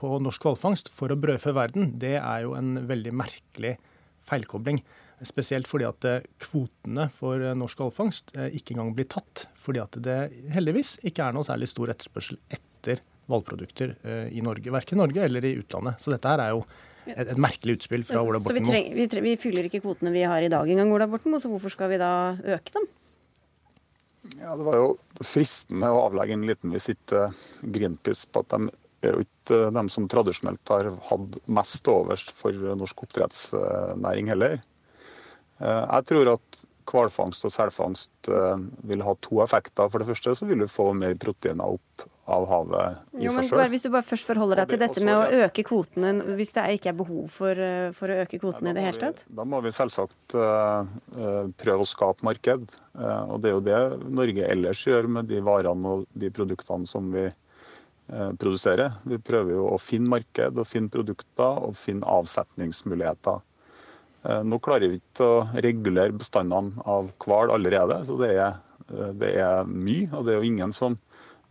på norsk hvalfangst for å brødfø verden, det er jo en veldig merkelig feilkobling. Spesielt fordi at eh, kvotene for eh, norsk hvalfangst eh, ikke engang blir tatt. Fordi at det heldigvis ikke er noe særlig stor etterspørsel etter hvalprodukter i Norge. Verken i Norge eller i utlandet. Så dette her er jo et, et merkelig utspill fra Ola Borten Moe. Så vi, vi, vi, fyller ikke kvotene vi har i dag engang, Ola Borten Moe, så hvorfor skal vi da øke dem? Ja, Det var jo fristende å avlegge en liten visitt til Greenpeace på at de er jo ikke de som tradisjonelt har hatt mest overs for norsk oppdrettsnæring heller. Eh, jeg tror at hvalfangst og selfangst eh, vil ha to effekter. For det første så vil du få mer proteiner opp av havet i jo, seg sjøl. Hvis du bare først forholder deg til dette med å øke kvotene, hvis det ikke er behov for, eh, for å øke kvotene i det hele tatt? Da må vi selvsagt uh, prøve å skape marked. Og det er jo det Norge ellers gjør med de varene og de produktene som vi produserer. Vi prøver jo å finne marked og finne produkter og finne avsetningsmuligheter. Nå klarer vi ikke å regulere bestandene av hval allerede, så det er, det er mye. Og det er jo ingen som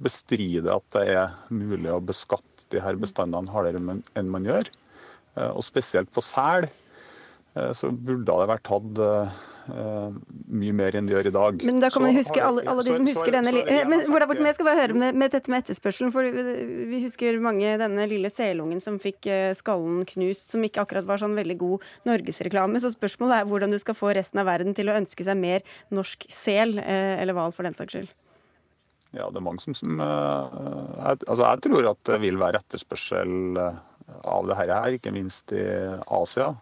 bestrider at det er mulig å beskatte de her bestandene hardere enn man gjør. Eh, og spesielt på sel eh, så burde det vært tatt eh, eh, mye mer enn de gjør i dag. Men da kan man huske alle, alle de som så- husker så- denne så- li- så- Men jeg skal bare høre med, med dette med etterspørselen. For vi husker mange denne lille selungen som fikk eh, skallen knust, som ikke akkurat var sånn veldig god norgesreklame. Så spørsmålet er hvordan du skal få resten av verden til å ønske seg mer norsk sel, eh, eller hval for den saks skyld. Ja, det er mange som, som uh, jeg, altså jeg tror at det vil være etterspørsel eh, av det her, ikke minst i Asia.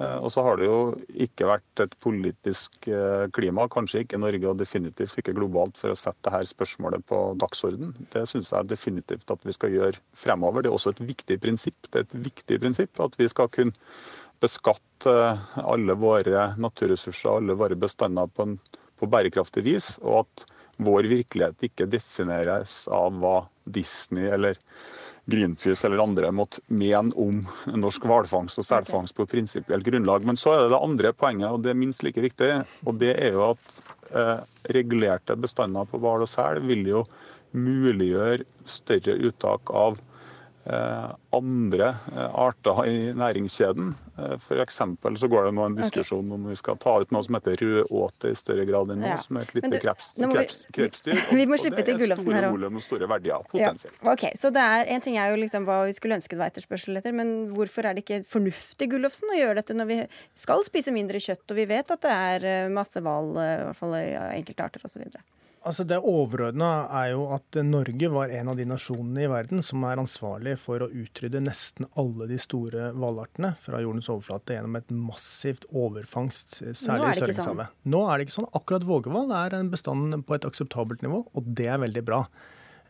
Eh, Og så har det jo ikke vært et politisk eh, klima, kanskje ikke i Norge og definitivt ikke globalt, for å sette dette spørsmålet på dagsorden. Det syns jeg definitivt at vi skal gjøre fremover. Det er også et viktig prinsipp. Det er et viktig prinsipp at vi skal kunne beskatte alle våre naturressurser, alle våre bestander på, en, på bærekraftig vis, og at vår virkelighet ikke defineres av hva Disney eller Greenpeace eller andre måtte mene om norsk hvalfangst og selfangst på prinsipielt grunnlag. Men så er det det andre poenget, og det er minst like viktig. Og det er jo at eh, regulerte bestander på hval og sel vil jo muliggjøre større uttak av andre eh, arter i næringskjeden. F.eks. For eksempel så går det nå en diskusjon om vi skal ta ut noe som heter rødåte i større grad enn nå, Ja. som er et lite krepsdyr. Vi må slippe det til er Gullofsen her store også. volum og store verdier, potensielt. Ja, ok, så det er, En ting er jo liksom hva vi skulle ønske det var etterspørsel etter, men hvorfor er det ikke fornuftig Gullofsen, å gjøre dette når vi skal spise mindre kjøtt, og vi vet at det er eh, masse hval, eh, i hvert fall enkelte arter osv.? Altså Det overordna er jo at Norge var en av de nasjonene i verden som er ansvarlig for å utrydde nesten alle de store hvalartene fra jordens overflate gjennom et massivt overfangst, særlig i det ikke Nå er det ikke sånn. Akkurat vågehval er en bestand på et akseptabelt nivå, og det er veldig bra.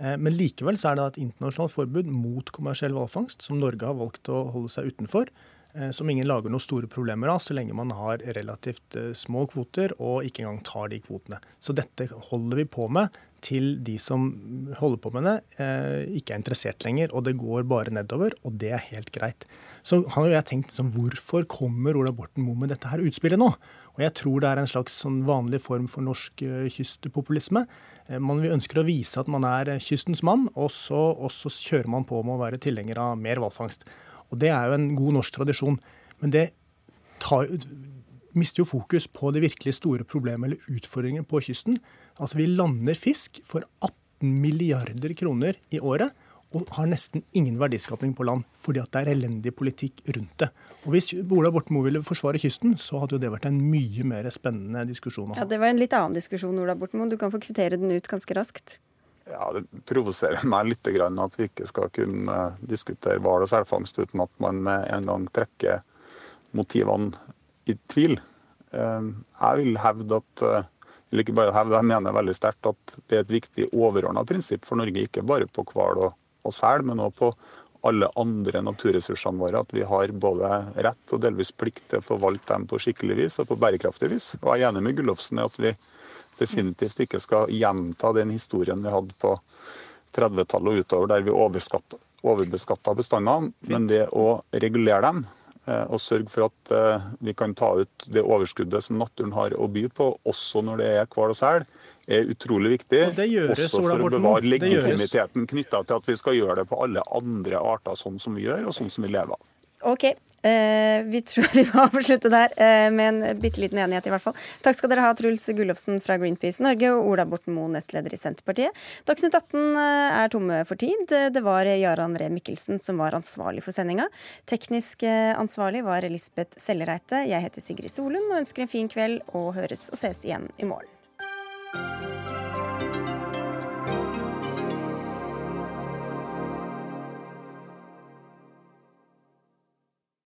Eh, Men likevel så er det et internasjonalt forbud mot kommersiell hvalfangst, som Norge har valgt å holde seg utenfor. Eh, Som ingen lager noen store problemer av, så lenge man har relativt eh, små kvoter og ikke engang tar de kvotene. Så dette holder vi på med til de som holder på med det, eh, ikke er interessert lenger. Og det går bare nedover, og det er helt greit. Så har jeg tenkt sånn, hvorfor kommer Ola Borten Moe med dette her utspillet nå? Og jeg tror det er en slags sånn vanlig form for norsk kystpopulisme. Man vil ønsker å vise at man er kystens mann, og så, og så kjører man på med å være tilhenger av mer hvalfangst. Og det er jo en god norsk tradisjon. Men det tar, mister jo fokus på det virkelig store problemet eller utfordringen på kysten. Altså Vi lander fisk for 18 milliarder kroner i året. Og har nesten ingen verdiskapning på land, fordi at det er elendig politikk rundt det. Og Hvis Ola Borten Moe ville forsvare kysten, så hadde jo det vært en mye mer spennende diskusjon. Ja, Det var en litt annen diskusjon, Ola Borten Moe. Du kan få kvittere den ut ganske raskt. Ja, Det provoserer meg litt at vi ikke skal kunne eh, diskutere hval og selfangst uten at man med en gang trekker motivene i tvil. Eh, Jeg vil hevde at eh, eller ikke bare hevde, jeg mener veldig sterkt at det er et viktig overordna prinsipp for Norge, ikke bare på hval og, og sel, men også på alle andre naturressursene våre. At vi har både rett og delvis plikt til å forvalte dem på skikkelig vis og på bærekraftig vis. Og jeg er enig med Gullofsen i at vi definitivt ikke skal gjenta den historien vi hadde på 30-tallet og utover, der vi overbeskatta bestandene. Men det å regulere dem eh, og sørge for at eh, vi kan ta ut det overskuddet som naturen har å by på, også når det er hval og sel, er utrolig viktig. Og det gjøres, også for å bevare legitimiteten knytta til at vi skal gjøre det på alle andre arter sånn som vi gjør, og sånn som vi lever av. Ok, eh, vi tror vi må avslutte der, eh, med en bitte liten enighet i hvert fall. Takk skal dere ha, Truls Gullofsen fra Greenpeace Norge og Ola Borten Moe, nestleder i Senterpartiet. Dagsnytt 18 eh, er tomme for tid. Det var Jarand Ree Mikkelsen som var ansvarlig for sendinga. Teknisk eh, ansvarlig var Elisabeth Sellereite. Jeg heter Sigrid Solund og ønsker en fin kveld og høres og ses igjen i morgen.